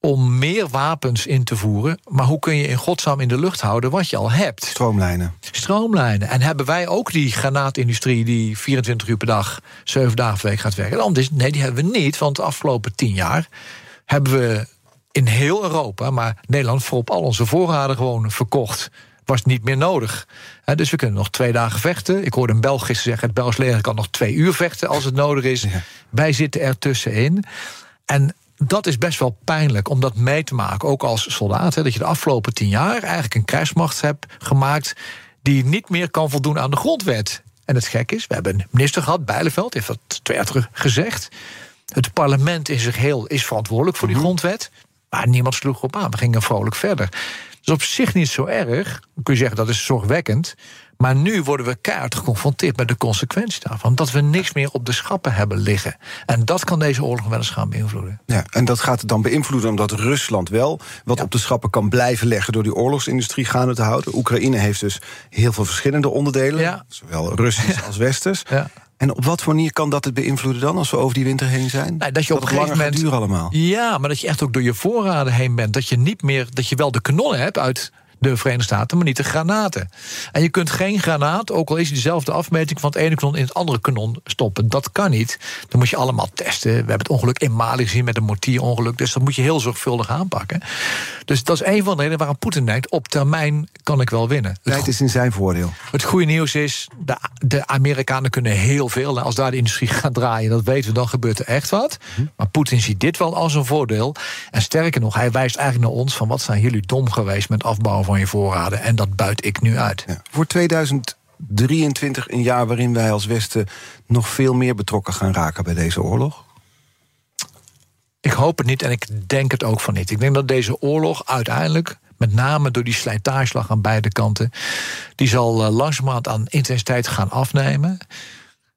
[SPEAKER 3] om meer wapens in te voeren. Maar hoe kun je in godsnaam in de lucht houden wat je al hebt?
[SPEAKER 2] Stroomlijnen.
[SPEAKER 3] Stroomlijnen. En hebben wij ook die granaatindustrie die 24 uur per dag, 7 dagen per week gaat werken? Anders, nee, die hebben we niet. Want de afgelopen 10 jaar hebben we in heel Europa, maar Nederland voorop al onze voorraden gewoon verkocht. Was niet meer nodig. Dus we kunnen nog twee dagen vechten. Ik hoorde een Belg gisteren zeggen: het Belgisch leger kan nog twee uur vechten als het nodig is. Wij zitten er tussenin. En dat is best wel pijnlijk om dat mee te maken, ook als soldaat. Hè, dat je de afgelopen tien jaar eigenlijk een krijgsmacht hebt gemaakt die niet meer kan voldoen aan de grondwet. En het gek is, we hebben een minister gehad, Bijleveld, heeft dat twee jaar terug gezegd. Het parlement in zich heel is verantwoordelijk voor die grondwet. Maar niemand sloeg erop aan. We gingen vrolijk verder. Dus op zich niet zo erg. Dan kun je zeggen dat is zorgwekkend. Maar nu worden we keihard geconfronteerd met de consequentie daarvan. Dat we niks meer op de schappen hebben liggen. En dat kan deze oorlog wel eens gaan beïnvloeden.
[SPEAKER 2] Ja, en dat gaat het dan beïnvloeden omdat Rusland wel wat op de schappen kan blijven leggen door die oorlogsindustrie gaande te houden. Oekraïne heeft dus heel veel verschillende onderdelen,
[SPEAKER 3] Ja.
[SPEAKER 2] zowel Russisch als Westers.
[SPEAKER 3] Ja.
[SPEAKER 2] En op wat voor manier kan dat het beïnvloeden dan als we over die winter heen zijn?
[SPEAKER 3] Dat je op een gegeven moment.
[SPEAKER 2] duren allemaal.
[SPEAKER 3] Ja, maar dat je echt ook door je voorraden heen bent. Dat je niet meer. Dat je wel de kanonnen hebt uit de Verenigde Staten, maar niet de granaten. En je kunt geen granaat, ook al is het dezelfde afmeting van het ene kanon in het andere kanon stoppen. Dat kan niet. Dan moet je allemaal testen. We hebben het ongeluk in Mali gezien met een mortierongeluk. Dus dat moet je heel zorgvuldig aanpakken. Dus dat is een van de redenen waarom Poetin denkt: op termijn kan ik wel winnen. Het
[SPEAKER 2] is in zijn voordeel.
[SPEAKER 3] het goede nieuws is, de, de Amerikanen kunnen heel veel. En als daar de industrie gaat draaien, dat weten we, dan gebeurt er echt wat. Maar Poetin ziet dit wel als een voordeel. En sterker nog, hij wijst eigenlijk naar ons... van wat zijn jullie dom geweest met afbouwen van je voorraden. En dat buit ik nu uit.
[SPEAKER 2] Ja. Voor 2023, een jaar waarin wij als Westen nog veel meer betrokken gaan raken bij deze oorlog?
[SPEAKER 3] Ik hoop het niet en ik denk het ook van niet. Ik denk dat deze oorlog uiteindelijk, met name door die slijtageslag aan beide kanten, die zal eh, langzamerhand aan intensiteit gaan afnemen.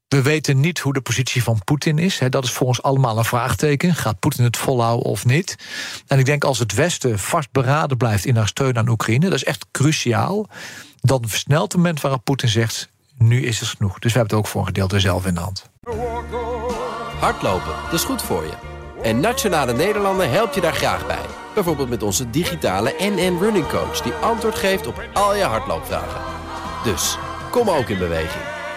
[SPEAKER 3] We weten niet hoe de positie van Poetin is. Dat is voor ons allemaal een vraagteken. Gaat Poetin het volhouden of niet? En ik denk als het Westen vastberaden blijft in haar steun aan Oekraïne, dat is echt cruciaal. Dan versnelt het moment waarop Poetin zegt: nu is het genoeg. Dus we hebben het ook voor een gedeelte zelf in de hand.
[SPEAKER 5] Hardlopen, dat is goed voor je. En Nationale Nederlanden helpt je daar graag bij. Bijvoorbeeld met onze digitale NN Running Coach... die antwoord geeft op al je hardloopvragen. Dus, kom ook in beweging.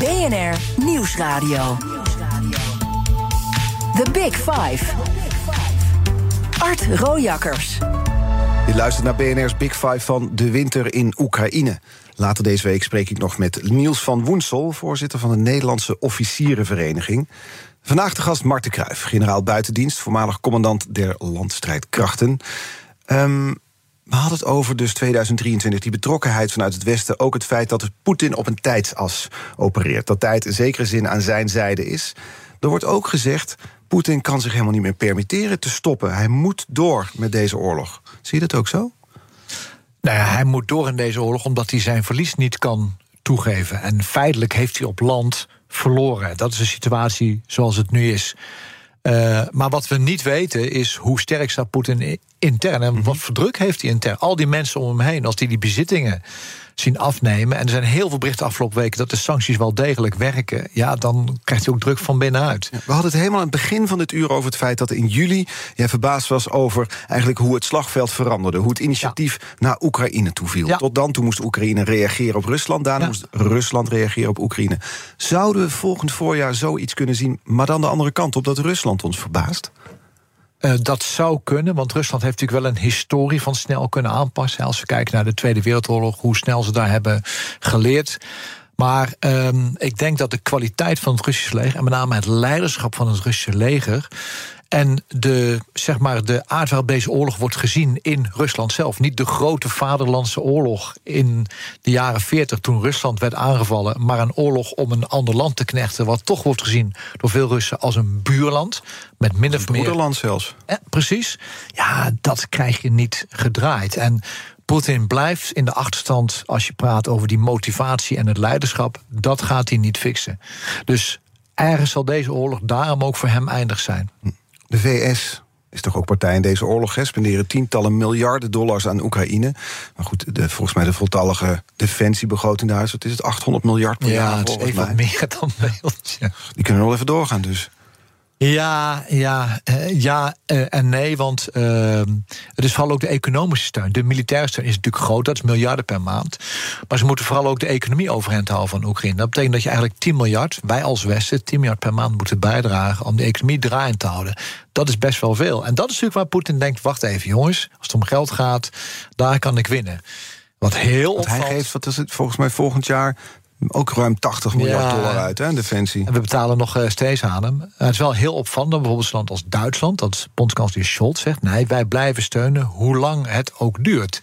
[SPEAKER 1] BNR Nieuwsradio. The Big Five. Art Rojakkers.
[SPEAKER 2] Je luistert naar BNR's Big Five van de winter in Oekraïne. Later deze week spreek ik nog met Niels van Woensel... voorzitter van de Nederlandse Officierenvereniging. Vandaag de gast Marten Kruijf, generaal buitendienst... voormalig commandant der landstrijdkrachten. Ehm, We hadden het over dus 2023, die betrokkenheid vanuit het Westen. Ook het feit dat Poetin op een tijdsas opereert. Dat tijd in zekere zin aan zijn zijde is. Er wordt ook gezegd, Poetin kan zich helemaal niet meer permitteren te stoppen. Hij moet door met deze oorlog. Zie je dat ook zo?
[SPEAKER 3] Nou ja, hij moet door in deze oorlog omdat hij zijn verlies niet kan toegeven. En feitelijk heeft hij op land verloren. Dat is de situatie zoals het nu is. Uh, maar wat we niet weten is hoe sterk staat Poetin intern en wat voor druk heeft hij intern. Al die mensen om hem heen, als die die bezittingen zien afnemen. En er zijn heel veel berichten afgelopen weken dat de sancties wel degelijk werken. Ja, dan krijgt hij ook druk van binnenuit.
[SPEAKER 2] we hadden het helemaal aan het begin van dit uur over het feit dat in juli jij verbaasd was over eigenlijk hoe het slagveld veranderde. Hoe het initiatief naar Oekraïne toeviel. Tot dan toe moest Oekraïne reageren op Rusland. Daarna moest Rusland reageren op Oekraïne. Zouden we volgend voorjaar zoiets kunnen zien, maar dan de andere kant op dat Rusland ons verbaast?
[SPEAKER 3] Uh, dat zou kunnen, want Rusland heeft natuurlijk wel een historie van snel kunnen aanpassen. Als we kijken naar de Tweede Wereldoorlog, hoe snel ze daar hebben geleerd. Maar um, ik denk dat de kwaliteit van het Russische leger, en met name het leiderschap van het Russische leger, en de, zeg maar, de aard waarop deze oorlog wordt gezien in Rusland zelf. Niet de grote vaderlandse oorlog in de jaren 40 toen Rusland werd aangevallen. Maar een oorlog om een ander land te knechten. Wat toch wordt gezien door veel Russen als een buurland. Met min of meer.
[SPEAKER 2] Zelfs.
[SPEAKER 3] Eh, precies. Ja, dat krijg je niet gedraaid. En Poetin blijft in de achterstand als je praat over die motivatie en het leiderschap. Dat gaat hij niet fixen. Dus ergens zal deze oorlog daarom ook voor hem eindig zijn.
[SPEAKER 2] De VS is toch ook partij in deze oorlog. Hè? Spenderen tientallen miljarden dollars aan Oekraïne. Maar goed, de, volgens mij de voltallige defensiebegroting daar is... wat is het, 800 miljard per
[SPEAKER 3] ja,
[SPEAKER 2] jaar?
[SPEAKER 3] Ja, is even meer dan bij ons. Ja.
[SPEAKER 2] Die kunnen wel even doorgaan dus.
[SPEAKER 3] Ja, ja, uh, ja uh, en nee, want uh, het is vooral ook de economische steun. De militaire steun is natuurlijk groot, dat is miljarden per maand. Maar ze moeten vooral ook de economie overeind houden van Oekraïne. Dat betekent dat je eigenlijk 10 miljard, wij als Westen, 10 miljard per maand moeten bijdragen om de economie draaiend te houden. Dat is best wel veel. En dat is natuurlijk waar Poetin denkt: wacht even, jongens, als het om geld gaat, daar kan ik winnen. Wat heel
[SPEAKER 2] Want hij geeft, wat is het, volgens mij volgend jaar ook ruim 80 miljard ja, dollar uit, hè, defensie.
[SPEAKER 3] En we betalen nog uh, steeds aan hem. Het is wel heel opvallend, bijvoorbeeld een land als Duitsland... dat bondskanselier Scholz zegt... nee, wij blijven steunen hoe lang het ook duurt.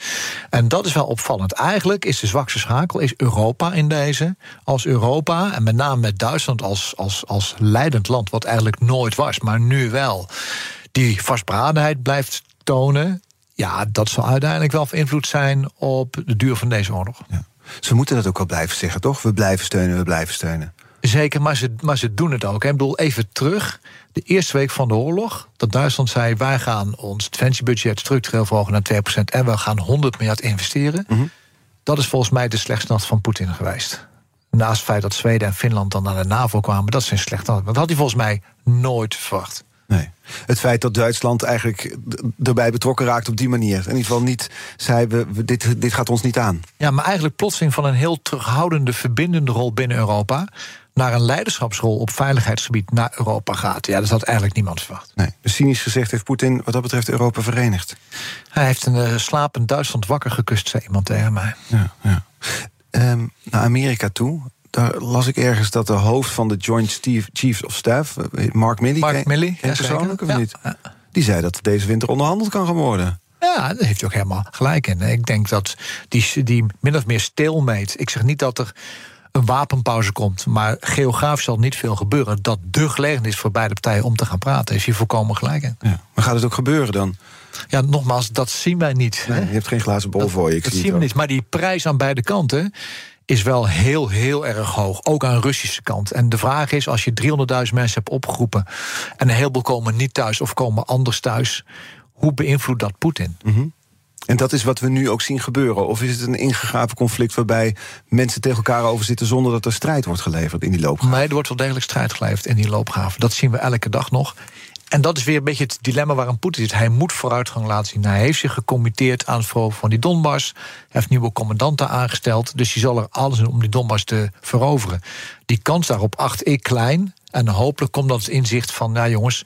[SPEAKER 3] En dat is wel opvallend. Eigenlijk is de zwakste schakel is Europa in deze. Als Europa, en met name met Duitsland als, als, als leidend land... wat eigenlijk nooit was, maar nu wel... die vastberadenheid blijft tonen... ja, dat zal uiteindelijk wel van invloed zijn op de duur van deze oorlog.
[SPEAKER 2] Ja. Ze moeten dat ook wel blijven zeggen, toch? We blijven steunen, we blijven steunen.
[SPEAKER 3] Zeker, maar ze, maar ze doen het ook. Ik bedoel, even terug. De eerste week van de oorlog, dat Duitsland zei... wij gaan ons defensiebudget structureel verhogen naar 2%... en we gaan 100 miljard investeren.
[SPEAKER 2] Mhm.
[SPEAKER 3] Dat is volgens mij de slechtste nacht van Poetin geweest. Naast het feit dat Zweden en Finland dan naar de NAVO kwamen... dat is een slechte nacht. Dat had hij volgens mij nooit verwacht.
[SPEAKER 2] Nee. Het feit dat Duitsland eigenlijk erbij betrokken raakt op die manier. In ieder geval niet zei, we, dit, dit gaat ons niet aan.
[SPEAKER 3] Ja, maar eigenlijk plotseling van een heel terughoudende, verbindende rol binnen Europa naar een leiderschapsrol op veiligheidsgebied naar Europa gaat. Ja, dat had eigenlijk niemand verwacht.
[SPEAKER 2] Nee, dus cynisch gezegd heeft Poetin wat dat betreft Europa verenigd.
[SPEAKER 3] Hij heeft een uh, slapend Duitsland wakker gekust, zei iemand tegen mij.
[SPEAKER 2] Ja, ja. Um, naar Amerika toe daar las ik ergens dat de hoofd van de Joint Chiefs of Staff, eh, Mark Milley,
[SPEAKER 3] Mark Milley
[SPEAKER 2] ja, persoonlijk of niet? Die zei dat deze winter onderhandeld kan gaan worden.
[SPEAKER 3] Ja, daar heeft hij ook helemaal gelijk in. Ik denk dat die, die min of meer stilmeet. Ik zeg niet dat er een wapenpauze komt, maar geografisch zal niet veel gebeuren. Dat de gelegenheid is voor beide partijen om te gaan praten, is hier volkomen gelijk in.
[SPEAKER 2] Ja. Maar gaat het ook gebeuren dan?
[SPEAKER 3] Ja, nogmaals, dat zien wij niet.
[SPEAKER 2] Nee, je hebt geen glazen bol voor je. Ik
[SPEAKER 3] dat
[SPEAKER 2] zie
[SPEAKER 3] zien we niet. Maar die prijs aan beide kanten is wel heel, heel erg hoog. Ook aan de Russische kant. En de vraag is, als je 300.000 mensen hebt opgeroepen... en een heleboel komen niet thuis of komen anders thuis... hoe beïnvloedt dat Poetin?
[SPEAKER 2] Mm -hmm. En dat is wat we nu ook zien gebeuren? Of is het een ingegraven conflict waarbij mensen tegen elkaar over zitten... zonder dat er strijd wordt geleverd in die loopgraven?
[SPEAKER 3] Nee, er wordt wel degelijk strijd geleverd in die loopgraven. Dat zien we elke dag nog. En dat is weer een beetje het dilemma waarin Poetin zit. Hij moet vooruitgang laten zien. Hij heeft zich gecommitteerd aan het veroveren van die Donbass. Hij heeft nieuwe commandanten aangesteld. Dus hij zal er alles doen om die Donbass te veroveren. Die kans daarop acht ik klein. En hopelijk komt dat het inzicht van... nou jongens,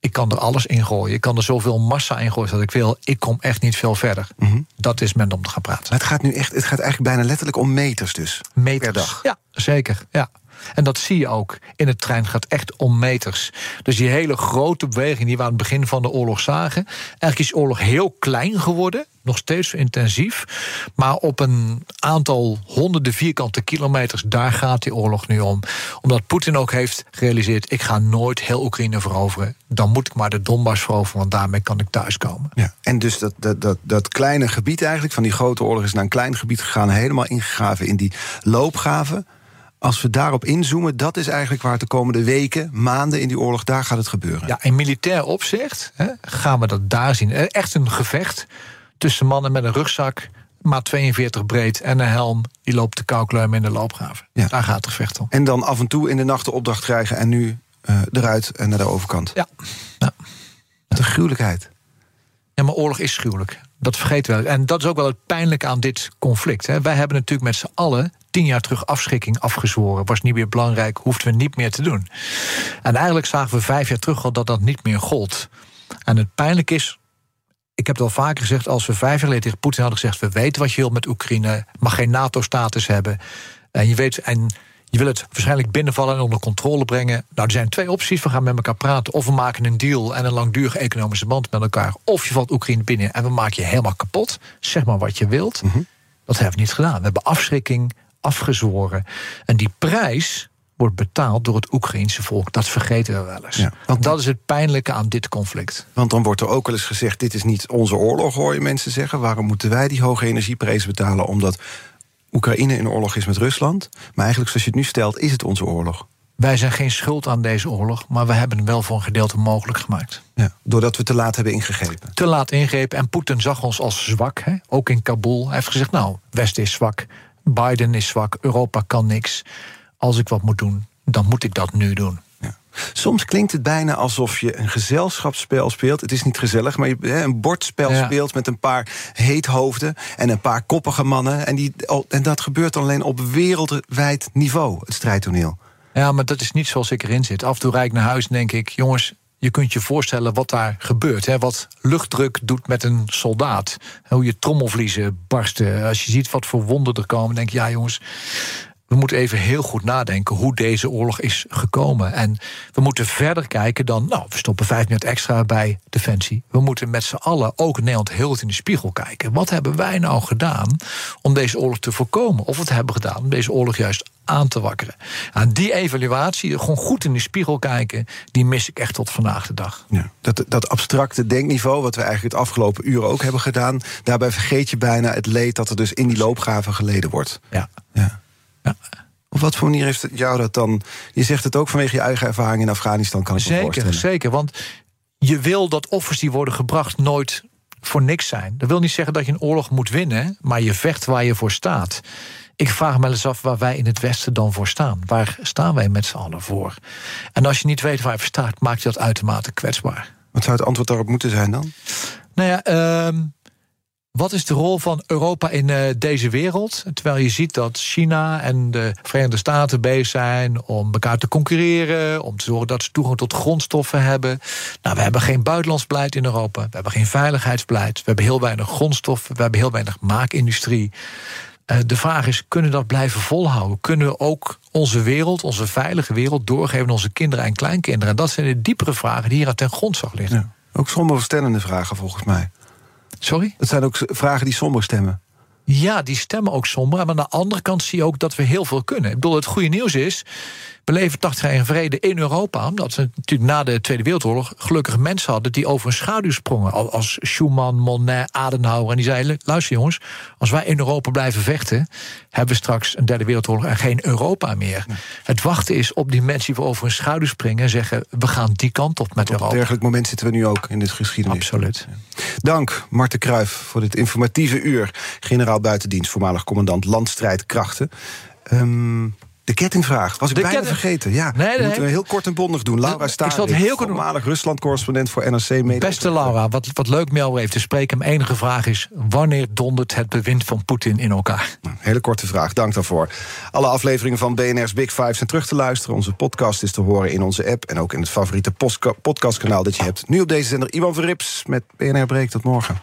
[SPEAKER 3] ik kan er alles in gooien. Ik kan er zoveel massa in gooien dat ik wil. Ik kom echt niet veel verder.
[SPEAKER 2] Mm -hmm.
[SPEAKER 3] Dat is men om te gaan praten.
[SPEAKER 2] Maar het gaat nu echt, het gaat eigenlijk bijna letterlijk om meters dus.
[SPEAKER 3] Meters.
[SPEAKER 2] Per dag.
[SPEAKER 3] Ja, zeker. Ja. En dat zie je ook. In het trein gaat echt om meters. Dus die hele grote beweging die we aan het begin van de oorlog zagen. Eigenlijk is oorlog heel klein geworden. Nog steeds intensief. Maar op een aantal honderden vierkante kilometers, daar gaat die oorlog nu om. Omdat Poetin ook heeft gerealiseerd: ik ga nooit heel Oekraïne veroveren. Dan moet ik maar de Donbass veroveren, want daarmee kan ik thuiskomen.
[SPEAKER 2] Ja. En dus dat, dat, dat, dat kleine gebied eigenlijk, van die grote oorlog, is naar een klein gebied gegaan, helemaal ingegraven in die loopgraven. Als we daarop inzoomen, dat is eigenlijk waar het de komende weken, maanden in die oorlog, daar gaat het gebeuren.
[SPEAKER 3] Ja, in militair opzicht hè, gaan we dat daar zien. Echt een gevecht tussen mannen met een rugzak, maar 42 breed en een helm. Die loopt de koukluim in de loopgraven. Ja. Daar gaat het gevecht om.
[SPEAKER 2] En dan af en toe in de nacht de opdracht krijgen en nu uh, eruit en naar de overkant.
[SPEAKER 3] Ja. ja.
[SPEAKER 2] De gruwelijkheid.
[SPEAKER 3] Ja, maar oorlog is gruwelijk. Dat vergeten we. En dat is ook wel het pijnlijke aan dit conflict. Hè. Wij hebben natuurlijk met z'n allen tien jaar terug afschrikking afgezworen. Was niet meer belangrijk, hoefden we niet meer te doen. En eigenlijk zagen we vijf jaar terug al dat dat niet meer gold. En het pijnlijk is, ik heb het al vaker gezegd, als we vijf jaar geleden tegen Poetin hadden gezegd: we weten wat je wilt met Oekraïne, mag geen NATO-status hebben. En je weet, en je wil het waarschijnlijk binnenvallen en onder controle brengen. Nou, er zijn twee opties. We gaan met elkaar praten. Of we maken een deal en een langdurige economische band met elkaar. Of je valt Oekraïne binnen en we maken je helemaal kapot. Zeg maar wat je wilt.
[SPEAKER 2] Mhm.
[SPEAKER 3] Dat hebben we niet gedaan. We hebben afschrikking afgezworen. En die prijs wordt betaald door het Oekraïense volk. Dat vergeten we wel eens.
[SPEAKER 2] Ja.
[SPEAKER 3] Want dat is het pijnlijke aan dit conflict.
[SPEAKER 2] Want dan wordt er ook wel eens gezegd: dit is niet onze oorlog, hoor je mensen zeggen. Waarom moeten wij die hoge energieprijzen betalen? Omdat Oekraïne in oorlog is met Rusland. Maar eigenlijk, zoals je het nu stelt, is het onze oorlog.
[SPEAKER 3] Wij zijn geen schuld aan deze oorlog, maar we hebben hem wel voor een gedeelte mogelijk gemaakt.
[SPEAKER 2] Ja, doordat we te laat hebben ingegrepen.
[SPEAKER 3] Te laat ingrepen en Poetin zag ons als zwak, hè? ook in Kabul. Hij heeft gezegd: Nou, Westen is zwak, Biden is zwak, Europa kan niks. Als ik wat moet doen, dan moet ik dat nu doen.
[SPEAKER 2] Ja. Soms klinkt het bijna alsof je een gezelschapsspel speelt. Het is niet gezellig, maar je een bordspel
[SPEAKER 3] Ja.
[SPEAKER 2] speelt met een paar heethoofden en een paar koppige mannen. En, die, en dat gebeurt alleen op wereldwijd niveau, het strijdtoneel.
[SPEAKER 3] Ja, maar dat is niet zoals ik erin zit. Af en toe rijd ik naar huis en denk ik: jongens, je kunt je voorstellen wat daar gebeurt. Hè? Wat luchtdruk doet met een soldaat. Hoe je trommelvliezen barsten. Als je ziet wat voor wonden er komen, denk je: ja, jongens. We moeten even heel goed nadenken hoe deze oorlog is gekomen. En we moeten verder kijken dan. Nou, we stoppen vijf minuten extra bij Defensie. We moeten met z'n allen, ook Nederland, heel goed in de spiegel kijken. Wat hebben wij nou gedaan om deze oorlog te voorkomen? Of wat hebben we gedaan om deze oorlog juist aan te wakkeren? Aan die evaluatie, gewoon goed in de spiegel kijken, die mis ik echt tot vandaag de dag.
[SPEAKER 2] Ja. Dat, dat abstracte denkniveau, wat we eigenlijk het afgelopen uren ook hebben gedaan, daarbij vergeet je bijna het leed dat er dus in die loopgraven geleden wordt.
[SPEAKER 3] Ja.
[SPEAKER 2] Ja.
[SPEAKER 3] Ja.
[SPEAKER 2] Op wat voor manier heeft het jou dat dan? Je zegt het ook vanwege je eigen ervaring in Afghanistan, kan ik me
[SPEAKER 3] Zeker,
[SPEAKER 2] voorstellen.
[SPEAKER 3] zeker. Want je wil dat offers die worden gebracht nooit voor niks zijn. Dat wil niet zeggen dat je een oorlog moet winnen, maar je vecht waar je voor staat. Ik vraag me eens af waar wij in het Westen dan voor staan. Waar staan wij met z'n allen voor? En als je niet weet waar je voor staat, maakt je dat uitermate kwetsbaar.
[SPEAKER 2] Wat zou het antwoord daarop moeten zijn dan?
[SPEAKER 3] Nou ja, ehm, wat is de rol van Europa in eh, deze wereld? Terwijl je ziet dat China en de Verenigde Staten bezig zijn om elkaar te concurreren, om te zorgen dat ze toegang tot grondstoffen hebben. Nou, we hebben geen buitenlands beleid in Europa, we hebben geen veiligheidsbeleid, we hebben heel weinig grondstoffen, we hebben heel weinig maakindustrie. Eh, de vraag is, kunnen we dat blijven volhouden? Kunnen we ook onze wereld, onze veilige wereld, doorgeven aan onze kinderen en kleinkinderen? En dat zijn de diepere vragen die hier aan ten grondslag liggen.
[SPEAKER 2] Ja. Ook sommige stellende vragen volgens mij.
[SPEAKER 3] Sorry?
[SPEAKER 2] Dat zijn ook vragen die somber stemmen.
[SPEAKER 3] Ja, die stemmen ook somber. Maar aan de andere kant zie je ook dat we heel veel kunnen. Ik bedoel, het goede nieuws is... we leven 80 jaar in vrede in Europa... omdat we natuurlijk na de Tweede Wereldoorlog... gelukkig mensen hadden die over een schaduw sprongen. Al- Als Schumann, Monet, Adenauer. En die zeiden, luister jongens... als wij in Europa blijven vechten... hebben we straks een Derde Wereldoorlog en geen Europa meer. Het wachten is op die mensen die over een schaduw springen... en zeggen, we gaan die kant op met
[SPEAKER 2] Op een
[SPEAKER 3] Europa.
[SPEAKER 2] dergelijk moment zitten we nu ook in dit geschiedenis.
[SPEAKER 3] Absoluut.
[SPEAKER 2] Dank, Marten Kruijf, voor dit informatieve uur. Generaal buitendienst, voormalig commandant landstrijdkrachten. Ehm, de kettingvraag, was ik
[SPEAKER 3] De
[SPEAKER 2] bijna
[SPEAKER 3] ketting-
[SPEAKER 2] vergeten. Ja,
[SPEAKER 3] Nee, nee.
[SPEAKER 2] moeten we heel kort en bondig doen. Laura
[SPEAKER 3] Ik zal het
[SPEAKER 2] Staring,
[SPEAKER 3] heel kort
[SPEAKER 2] voormalig Rusland-correspondent voor NRC Media.
[SPEAKER 3] Beste Laura, wat, wat leuk met jou even te spreken. Mijn enige vraag is: wanneer dondert het bewind van Poetin in elkaar?
[SPEAKER 2] Hele korte vraag, dank daarvoor. Alle afleveringen van BNR's Big Five zijn terug te luisteren. Onze podcast is te horen in onze app... en ook in het favoriete podcastkanaal dat je hebt. Nu op deze zender Ivan Verrips met BNR Breek. Tot morgen.